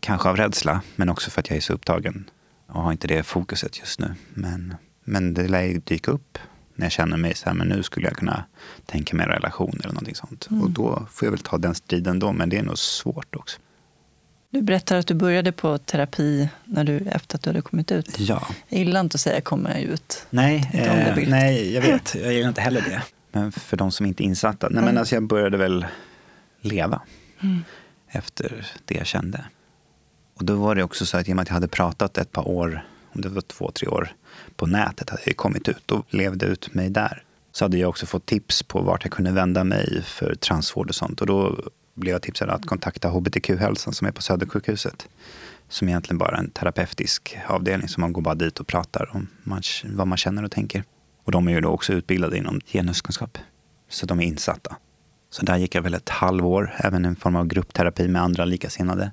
Kanske av rädsla, men också för att jag är så upptagen. Och har inte det fokuset just nu. Men, men det lär ju dyka upp när jag känner mig så här, men nu skulle jag kunna tänka mig en relation eller någonting sånt. Mm. Och då får jag väl ta den striden då, men det är nog svårt också. Du berättar att du började på terapi när du, efter att du hade kommit ut. Ja. Jag gillar inte att säga kommer ut. Nej, eh, nej, jag vet. Jag gillar inte heller det. Men för de som inte är insatta. Nej, men alltså jag började väl leva mm. efter det jag kände. Och då var det också så att i och med att jag hade pratat ett par år, om det var två, tre år, på nätet, hade jag kommit ut och levde ut mig där. Så hade jag också fått tips på vart jag kunde vända mig för transvård och sånt. Och då blev jag tipsad att kontakta hbtq-hälsan som är på Södersjukhuset. Som egentligen bara är en terapeutisk avdelning som man går bara dit och pratar om man, vad man känner och tänker. Och de är ju då också utbildade inom genuskunskap. Så de är insatta. Så där gick jag väl ett halvår, även en form av gruppterapi med andra likasinnade.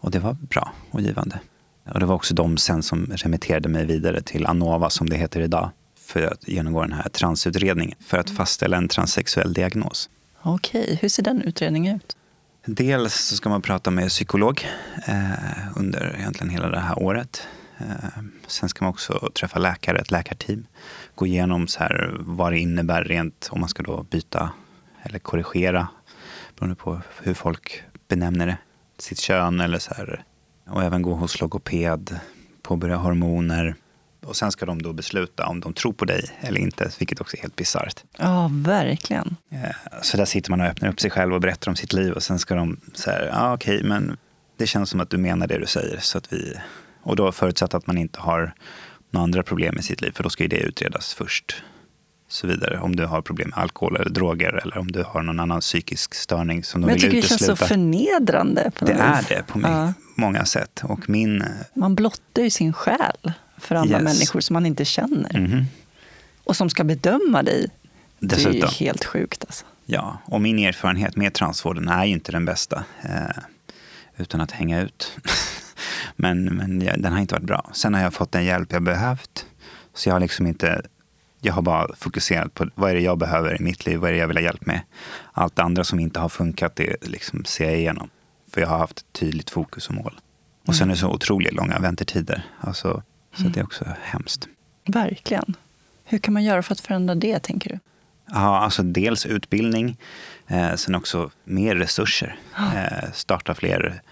Och det var bra och givande. Och det var också de sen som remitterade mig vidare till Anova, som det heter idag, för att genomgå den här transutredningen, för att fastställa en transsexuell diagnos. Okej, hur ser den utredningen ut? Dels så ska man prata med psykolog eh, under egentligen hela det här året. Eh, sen ska man också träffa läkare, ett läkarteam. Gå igenom så här, vad det innebär rent om man ska då byta eller korrigera beroende på hur folk benämner det. Sitt kön eller så här. Och även gå hos logoped, påbörja hormoner. Och sen ska de då besluta om de tror på dig eller inte, vilket också är helt bisarrt. Ja, verkligen. Eh, så där sitter man och öppnar upp sig själv och berättar om sitt liv och sen ska de säga, ja ah, okej, okay, men det känns som att du menar det du säger så att vi och då förutsatt att man inte har några andra problem i sitt liv, för då ska ju det utredas först. Så vidare. Om du har problem med alkohol eller droger eller om du har någon annan psykisk störning som de Men vill utesluta. Jag tycker det känns så förnedrande. Det vis. är det på ja. många sätt. Och min... Man blottar ju sin själ för andra yes. människor som man inte känner. Mm. Och som ska bedöma dig. Dessutom. Det är ju helt sjukt. Alltså. Ja, och min erfarenhet med transvården är ju inte den bästa. Eh, utan att hänga ut. Men, men den har inte varit bra. Sen har jag fått den hjälp jag behövt. Så jag har liksom inte jag har bara fokuserat på vad är det jag behöver i mitt liv, vad är det jag vill ha hjälp med. Allt det andra som inte har funkat, det liksom ser jag igenom. För jag har haft ett tydligt fokus och mål. Och sen är det så otroligt långa väntetider. Alltså, så mm. det är också hemskt. Verkligen. Hur kan man göra för att förändra det, tänker du? Ja, alltså dels utbildning, eh, sen också mer resurser. Eh, starta fler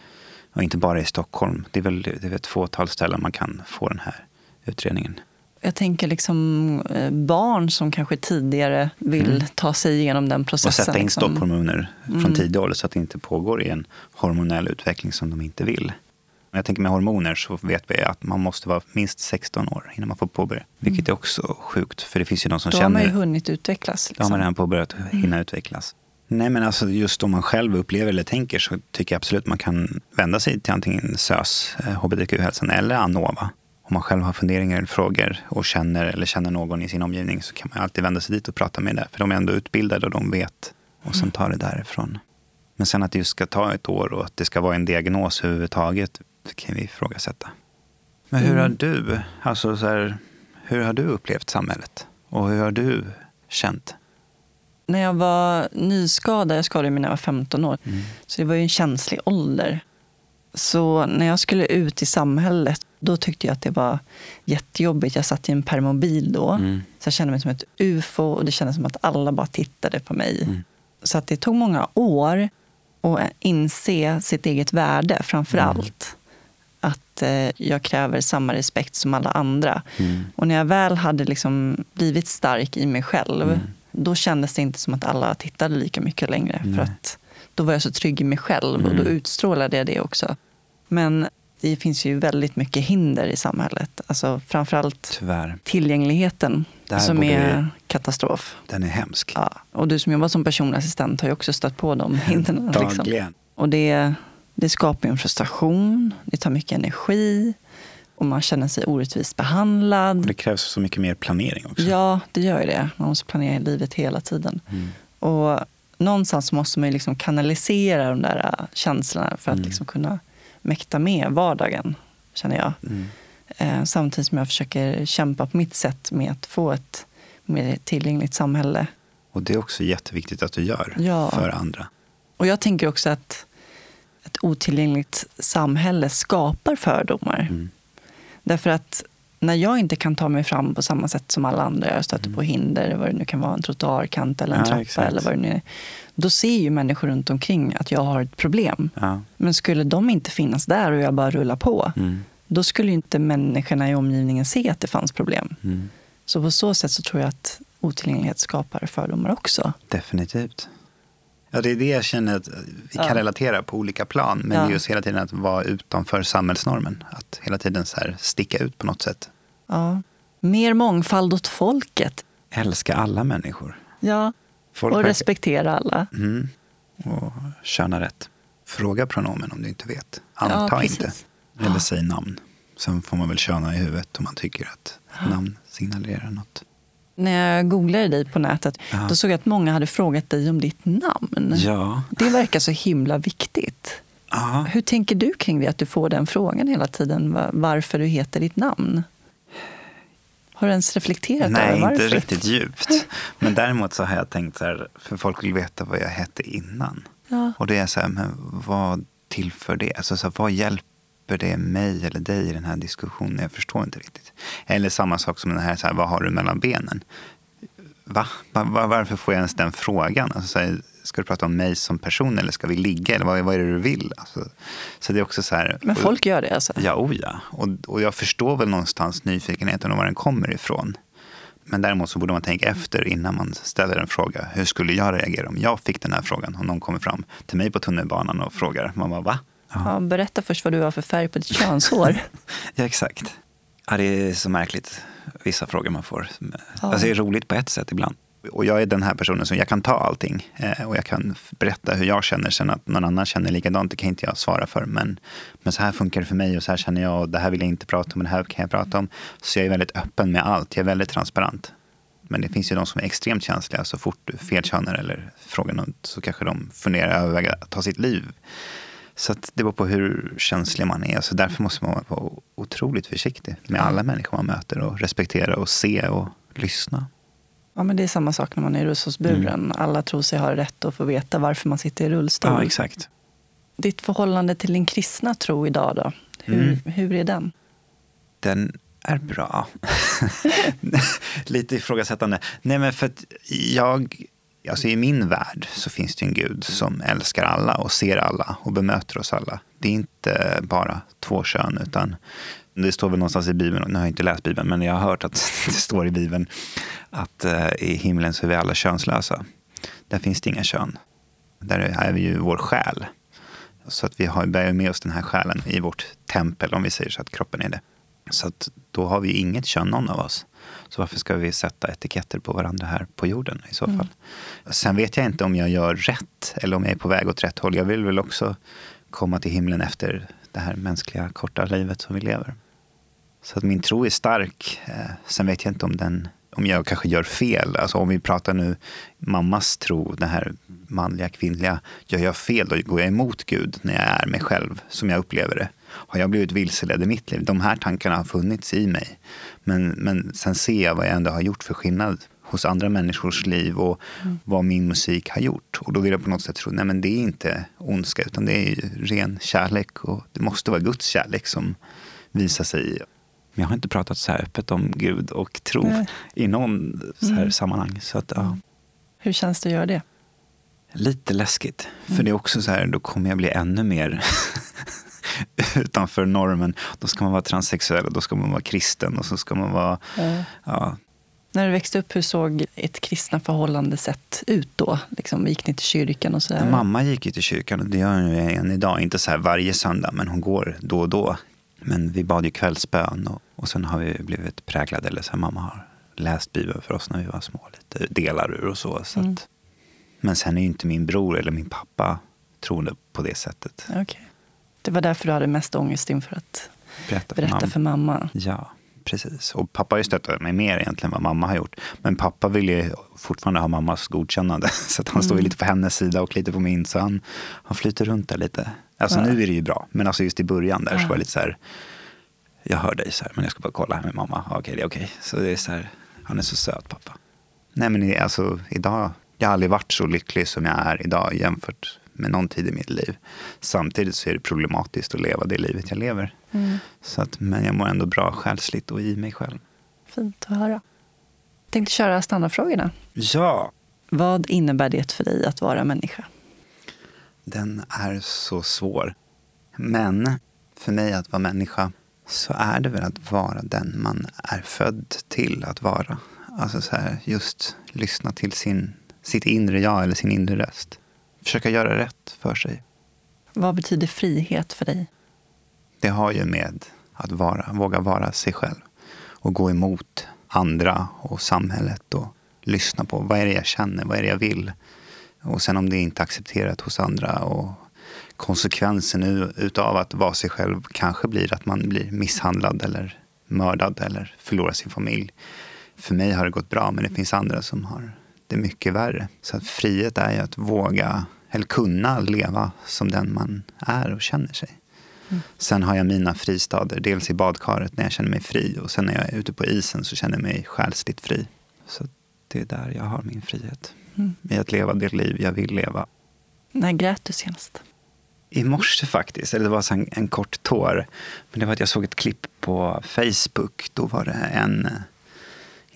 Och inte bara i Stockholm. Det är väl det är ett fåtal ställen man kan få den här utredningen. Jag tänker liksom eh, barn som kanske tidigare vill Mm. ta sig igenom den processen. Och sätta in liksom. stopphormoner från Mm. tidig ålder så att det inte pågår i en hormonell utveckling som de inte vill. Jag tänker med hormoner så vet vi att man måste vara minst 16 år innan man får påbörja. Vilket är också sjukt, för det finns ju de som Då har man känner... ju hunnit utvecklas. Då har Liksom. man redan påbörjat hinna utvecklas. Nej men alltså just om man själv upplever eller tänker så tycker jag absolut man kan vända sig till antingen SÖS, eh, HBTQ-hälsan eller Anova. Om man själv har funderingar eller frågor och känner eller känner någon i sin omgivning så kan man alltid vända sig dit och prata med det. För de är ändå utbildade och de vet och sen tar det därifrån. Men sen att det just ska ta ett år och att det ska vara en diagnos överhuvudtaget det kan vi ifrågasätta. Men hur Mm. har du, alltså så här, hur har du upplevt samhället? Och hur har du känt? När jag var nyskadad, jag skadade mig när jag var 15 år, Mm. så det var ju en känslig ålder. Så när jag skulle ut i samhället, då tyckte jag att det var jättejobbigt. Jag satt i en permobil då, Mm. så jag kände mig som ett ufo och det kändes som att alla bara tittade på mig. Mm. Så att det tog många år att inse sitt eget värde framför Mm. allt. Att eh, jag kräver samma respekt som alla andra. Mm. Och när jag väl hade liksom blivit stark i mig själv, Mm. då kändes det inte som att alla tittade lika mycket längre. För att då var jag så trygg i mig själv och då Mm. utstrålade jag det också. Men det finns ju väldigt mycket hinder i samhället. Alltså framförallt Tyvärr. tillgängligheten som borde är katastrof. Den är hemsk. Ja. Och du som jobbar som personlig assistent har ju också stött på de hindren. Liksom. Och det, det skapar en frustration, det tar mycket energi och man känner sig orättvist behandlad. Och det krävs så mycket mer planering också. Ja, det gör ju det. Man måste planera livet hela tiden. Mm. Och någonstans måste man liksom kanalisera de där äh, känslorna för att Mm. liksom kunna mäkta med vardagen, känner jag. Mm. Eh, samtidigt som jag försöker kämpa på mitt sätt med att få ett mer tillgängligt samhälle. Och det är också jätteviktigt att du gör Ja. för andra. Och jag tänker också att ett otillgängligt samhälle skapar fördomar. Mm. Därför att när jag inte kan ta mig fram på samma sätt som alla andra, jag stöter på hinder, vad det nu kan vara, en trottoarkant eller en Mm. Ja, trappa exakt. eller vad det nu är. Då ser ju människor runt omkring att jag har ett problem. Ja. Men skulle de inte finnas där och jag bara rullar på, Mm. då skulle ju inte människorna i omgivningen se att det fanns problem. Mm. Så på så sätt så tror jag att otillgänglighet skapar fördomar också. Definitivt. Ja, det är det jag känner att vi kan Ja. relatera på olika plan. Men Ja. just hela tiden att vara utanför samhällsnormen. Att hela tiden så sticka ut på något sätt. Ja. Mer mångfald åt folket. Älska alla människor. Ja. Folk Och verkar- respektera alla. Mm. Och köna rätt. Fråga pronomen om du inte vet. Anta Ja, inte. Eller säg namn. Sen får man väl köna i huvudet om man tycker att namn signalerar något. När jag googlade dig på nätet, Ja. då såg jag att många hade frågat dig om ditt namn. Ja. Det verkar så himla viktigt. ja. Hur tänker du kring det, att du får den frågan hela tiden, va- varför du heter ditt namn? Har du ens reflekterat Nej, över varför? inte riktigt djupt. Men däremot så har jag tänkt så här, för folk vill veta vad jag hette innan. Ja. Och det är så här, men vad tillför det? Alltså så här, vad hjälper det mig eller dig i den här diskussionen? Jag förstår inte riktigt. Eller samma sak som den här, så här vad har du mellan benen? Va? Va- va- Varför får jag ens den frågan? Alltså, så här, ska du prata om mig som person eller ska vi ligga? Eller vad, vad är det du vill? Alltså, så det är också så här, Men folk gör det alltså? Ja, oh ja. Och, och jag förstår väl någonstans nyfikenheten och var den kommer ifrån. Men däremot så borde man tänka efter innan man ställer en fråga. Hur skulle jag reagera om jag fick den här frågan? Om någon kommer fram till mig på tunnelbanan och frågar. Man bara, va? Ja, berätta först vad du har för färg på ditt könshår. Ja, exakt. Ja, det är så märkligt, vissa frågor man får. Ja. Alltså, det är roligt på ett sätt ibland. Och jag är den här personen som jag kan ta allting. Eh, och jag kan berätta hur jag känner. Sen att någon annan känner likadant, det kan inte jag svara för. Men, men så här funkar det för mig och så här känner jag. Och det här vill jag inte prata om, och det här kan jag prata om. Så jag är väldigt öppen med allt. Jag är väldigt transparent. Men det finns ju de som är extremt känsliga. Så fort du felkönar eller frågar något så kanske de funderar överväga att ta sitt liv. Så det beror på hur känslig man är. Så därför måste man vara otroligt försiktig med alla människor man möter och respektera och se och lyssna. Ja, men det är samma sak när man är i rullstolsburen. Alla tror sig ha rätt att få veta varför man sitter i rullstol. Ja, exakt. Ditt förhållande till din kristna tro idag då? Hur, Mm. hur är den? Den är bra. Lite ifrågasättande. Nej, men för att jag Alltså I min värld så finns det en gud som älskar alla och ser alla och bemöter oss alla. Det är inte bara två kön, utan det står väl någonstans i Bibeln, nu har jag inte läst Bibeln, men jag har hört att det står i Bibeln att eh, i himlen så är vi alla könslösa. Där finns det inga kön. Där är vi ju vår själ. Så att vi har, bär med oss den här själen i vårt tempel, om vi säger så att kroppen är det. Så att då har vi inget kön, någon av oss. Så varför ska vi sätta etiketter på varandra här på jorden i så fall? Mm. Sen vet jag inte om jag gör rätt eller om jag är på väg åt rätt håll. Jag vill väl också komma till himlen efter det här mänskliga korta livet som vi lever. Så att min tro är stark. Eh, sen vet jag inte om den om jag kanske gör fel. Alltså om vi pratar nu mammas tro, det här manliga, kvinnliga. Gör jag fel, då går jag emot Gud när jag är mig själv, som jag upplever det. Har jag blivit vilseledd i mitt liv? De här tankarna har funnits i mig. Men, men sen ser jag vad jag ändå har gjort för skillnad hos andra människors liv och mm. vad min musik har gjort. Och då vill jag på något sätt tro, nej men det är inte ondska, utan det är ren kärlek. Och det måste vara Guds kärlek som visar sig men jag har inte pratat så här öppet om Gud och tro Nej. i någon så här mm. sammanhang. Så att, ja. Hur känns det att göra det? Lite läskigt. Mm. För det är också så här, då kommer jag bli ännu mer utanför normen. Då ska man vara transsexuell och då ska man vara kristen och så ska man vara... Mm. Ja. När du växte upp, hur såg ett kristna förhållande sett ut då? Liksom, gick ni till kyrkan och så där? Mamma gick ju till kyrkan och det gör hon ju än idag. Inte så här varje söndag, men hon går då och då. Men vi bad ju kvällsbön och, och sen har vi blivit präglade, eller så här, mamma har läst Bibeln för oss när vi var små, lite delar ur och så. så mm. att, men sen är ju inte min bror eller min pappa troende på det sättet. Okay. Det var därför du hade mest ångest inför att berätta, för, berätta mamma. för mamma? Ja, precis. Och pappa har ju stöttat mig mer egentligen än vad mamma har gjort. Men pappa vill ju fortfarande ha mammas godkännande. Så att han mm. står ju lite på hennes sida och lite på min. Så han, han flyter runt där lite. Alltså ja. nu är det ju bra. Men alltså just i början där ja. så var det lite så här. Jag hör dig så här, men jag ska bara kolla här med mamma. Okej, det är okej. Så det är så här, han är så söt pappa. Nej men alltså idag, jag har aldrig varit så lycklig som jag är idag jämfört med någon tid i mitt liv. Samtidigt så är det problematiskt att leva det livet jag lever. Mm. Så att, men jag mår ändå bra själsligt och i mig själv. Fint att höra. Jag tänkte köra standardfrågorna. Ja. Vad innebär det för dig att vara människa? Den är så svår. Men för mig att vara människa så är det väl att vara den man är född till att vara. Alltså så här, just lyssna till sin, sitt inre jag eller sin inre röst. Försöka göra rätt för sig. Vad betyder frihet för dig? Det har ju med att vara, våga vara sig själv och gå emot andra och samhället och lyssna på vad är det jag känner, vad är det jag vill. Och sen om det inte är accepterat hos andra och konsekvensen utav att vara sig själv kanske blir att man blir misshandlad eller mördad eller förlorar sin familj. För mig har det gått bra, men det finns andra som har det mycket värre. Så frihet är ju att våga, eller kunna leva som den man är och känner sig. Mm. Sen har jag mina fristader, dels i badkaret när jag känner mig fri och sen när jag är ute på isen så känner jag mig själsligt fri. Så det är där jag har min frihet. Mm. I att leva det liv jag vill leva. När grät du senast? I morse faktiskt, eller det var en, en kort tår. Men det var att jag såg ett klipp på Facebook. Då var det en,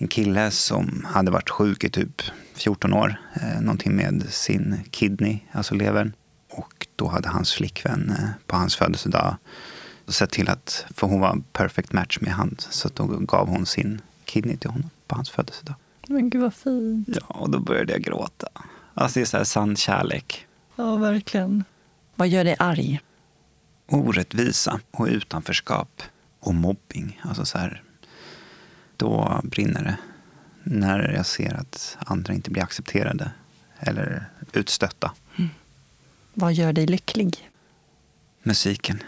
en kille som hade varit sjuk i typ 14 år. Eh, någonting med sin kidney, alltså levern. Och då hade hans flickvän eh, på hans födelsedag sett till att, för hon var en perfect match med han, så då gav hon sin kidney till honom på hans födelsedag. Men gud vad fint. Ja, och då började jag gråta. Alltså det är så här sann kärlek. Ja, verkligen. Vad gör dig arg? Orättvisa och utanförskap och mobbing. Alltså så här, då brinner det. När jag ser att andra inte blir accepterade eller utstötta. Mm. Vad gör dig lycklig? Musiken.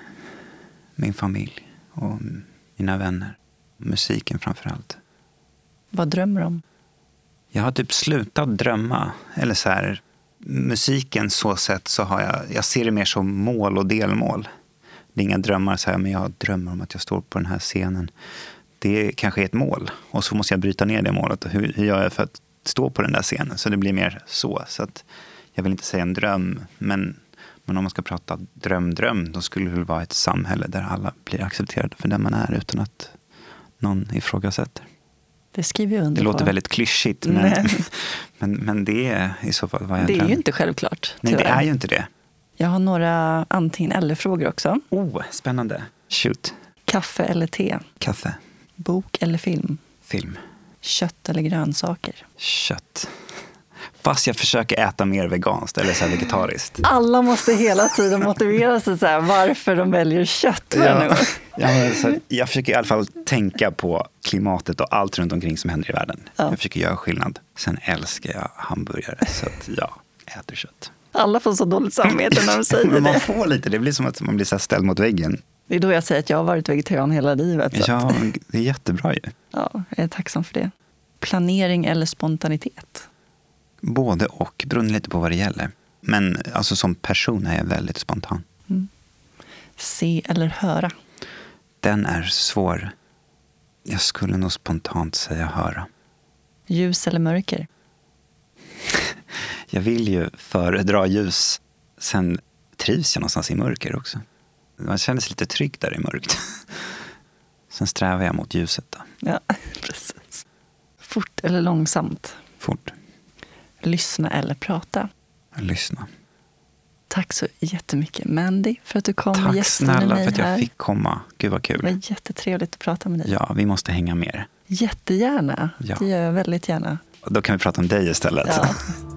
Min familj och mina vänner. Musiken framför allt. Vad drömmer du om? Jag har typ slutat drömma. Eller så här, musiken så sett så har jag, jag ser det mer som mål och delmål. Det är inga drömmar så här, men jag drömmer om att jag står på den här scenen. Det kanske är ett mål och så måste jag bryta ner det målet. Hur, hur gör jag för att stå på den där scenen? Så det blir mer så. så att jag vill inte säga en dröm, men, men om man ska prata dröm, dröm, då skulle det väl vara ett samhälle där alla blir accepterade för den man är utan att någon ifrågasätter. Det skriver jag under Det på. låter väldigt klyschigt, men, men, men det är i så fall vad jag Det är kan. ju inte självklart. Nej, det tyvärr. är ju inte det. Jag har några antingen eller-frågor också. Oh, spännande. Shoot. Kaffe eller te? Kaffe. Bok eller film? Film. Kött eller grönsaker? Kött. Fast jag försöker äta mer veganskt eller så vegetariskt. Alla måste hela tiden motivera sig så här, varför de väljer kött. Ja, men så jag försöker i alla fall tänka på klimatet och allt runt omkring som händer i världen. Ja. Jag försöker göra skillnad. Sen älskar jag hamburgare, så att jag äter kött. Alla får så dåligt samvete när de säger Men man det. får lite, det blir som att man blir så ställd mot väggen. Det är då jag säger att jag har varit vegetarian hela livet. Ja, det är jättebra ju. ja, jag är tacksam för det. Planering eller spontanitet? Både och, beroende lite på vad det gäller. Men alltså som person är jag väldigt spontan. Se eller höra? Den är svår. Jag skulle nog spontant säga höra. Ljus eller mörker? Jag vill ju föredra ljus. Sen trivs jag någonstans i mörker också. Man känner sig lite trygg där i mörkt. Sen strävar jag mot ljuset då. Ja, precis. Fort eller långsamt? Fort. Lyssna eller prata? Lyssna. Tack så jättemycket Mandy för att du kom och Tack snälla för att jag fick komma. Gud vad Det var kul. jättetrevligt att prata med dig. Ja, vi måste hänga mer. Jättegärna. Ja. Det gör jag väldigt gärna. Då kan vi prata om dig istället. Ja.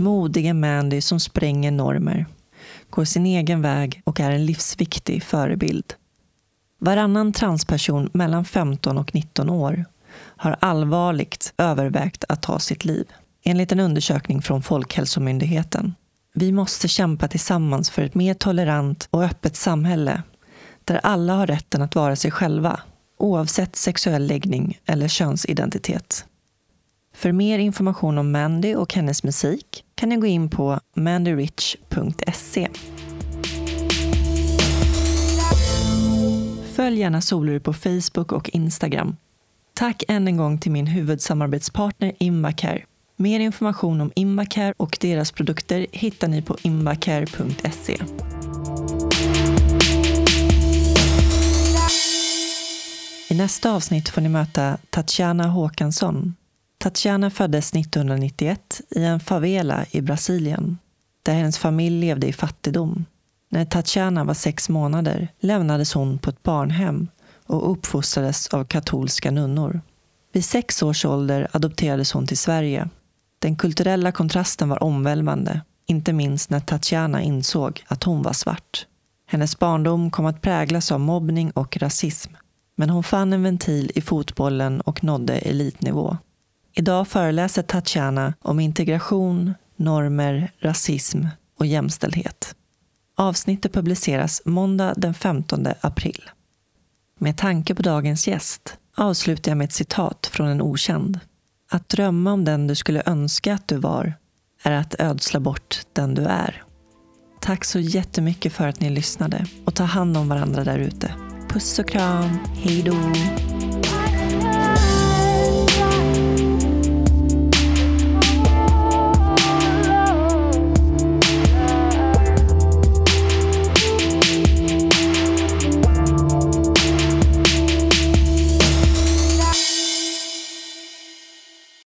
Modiga Mandy som spränger normer, går sin egen väg och är en livsviktig förebild. Varannan transperson mellan 15 och 19 år har allvarligt övervägt att ta sitt liv, enligt en undersökning från Folkhälsomyndigheten. Vi måste kämpa tillsammans för ett mer tolerant och öppet samhälle där alla har rätten att vara sig själva, oavsett sexuell läggning eller könsidentitet. För mer information om Mandy och hennes musik kan ni gå in på mandyrich.se. Följ gärna Solur på Facebook och Instagram. Tack än en gång till min huvudsamarbetspartner Invacare. Mer information om Invacare och deras produkter hittar ni på invacare.se. I nästa avsnitt får ni möta Tatjana Håkansson. Tatjana föddes 1991 i en favela i Brasilien där hennes familj levde i fattigdom. När Tatjana var sex månader lämnades hon på ett barnhem och uppfostrades av katolska nunnor. Vid sex års ålder adopterades hon till Sverige. Den kulturella kontrasten var omvälvande, inte minst när Tatjana insåg att hon var svart. Hennes barndom kom att präglas av mobbning och rasism. Men hon fann en ventil i fotbollen och nådde elitnivå. Idag föreläser Tatjana om integration, normer, rasism och jämställdhet. Avsnittet publiceras måndag den 15 april. Med tanke på dagens gäst avslutar jag med ett citat från en okänd. Att drömma om den du skulle önska att du var är att ödsla bort den du är. Tack så jättemycket för att ni lyssnade och ta hand om varandra där ute. Puss och kram. Hej då!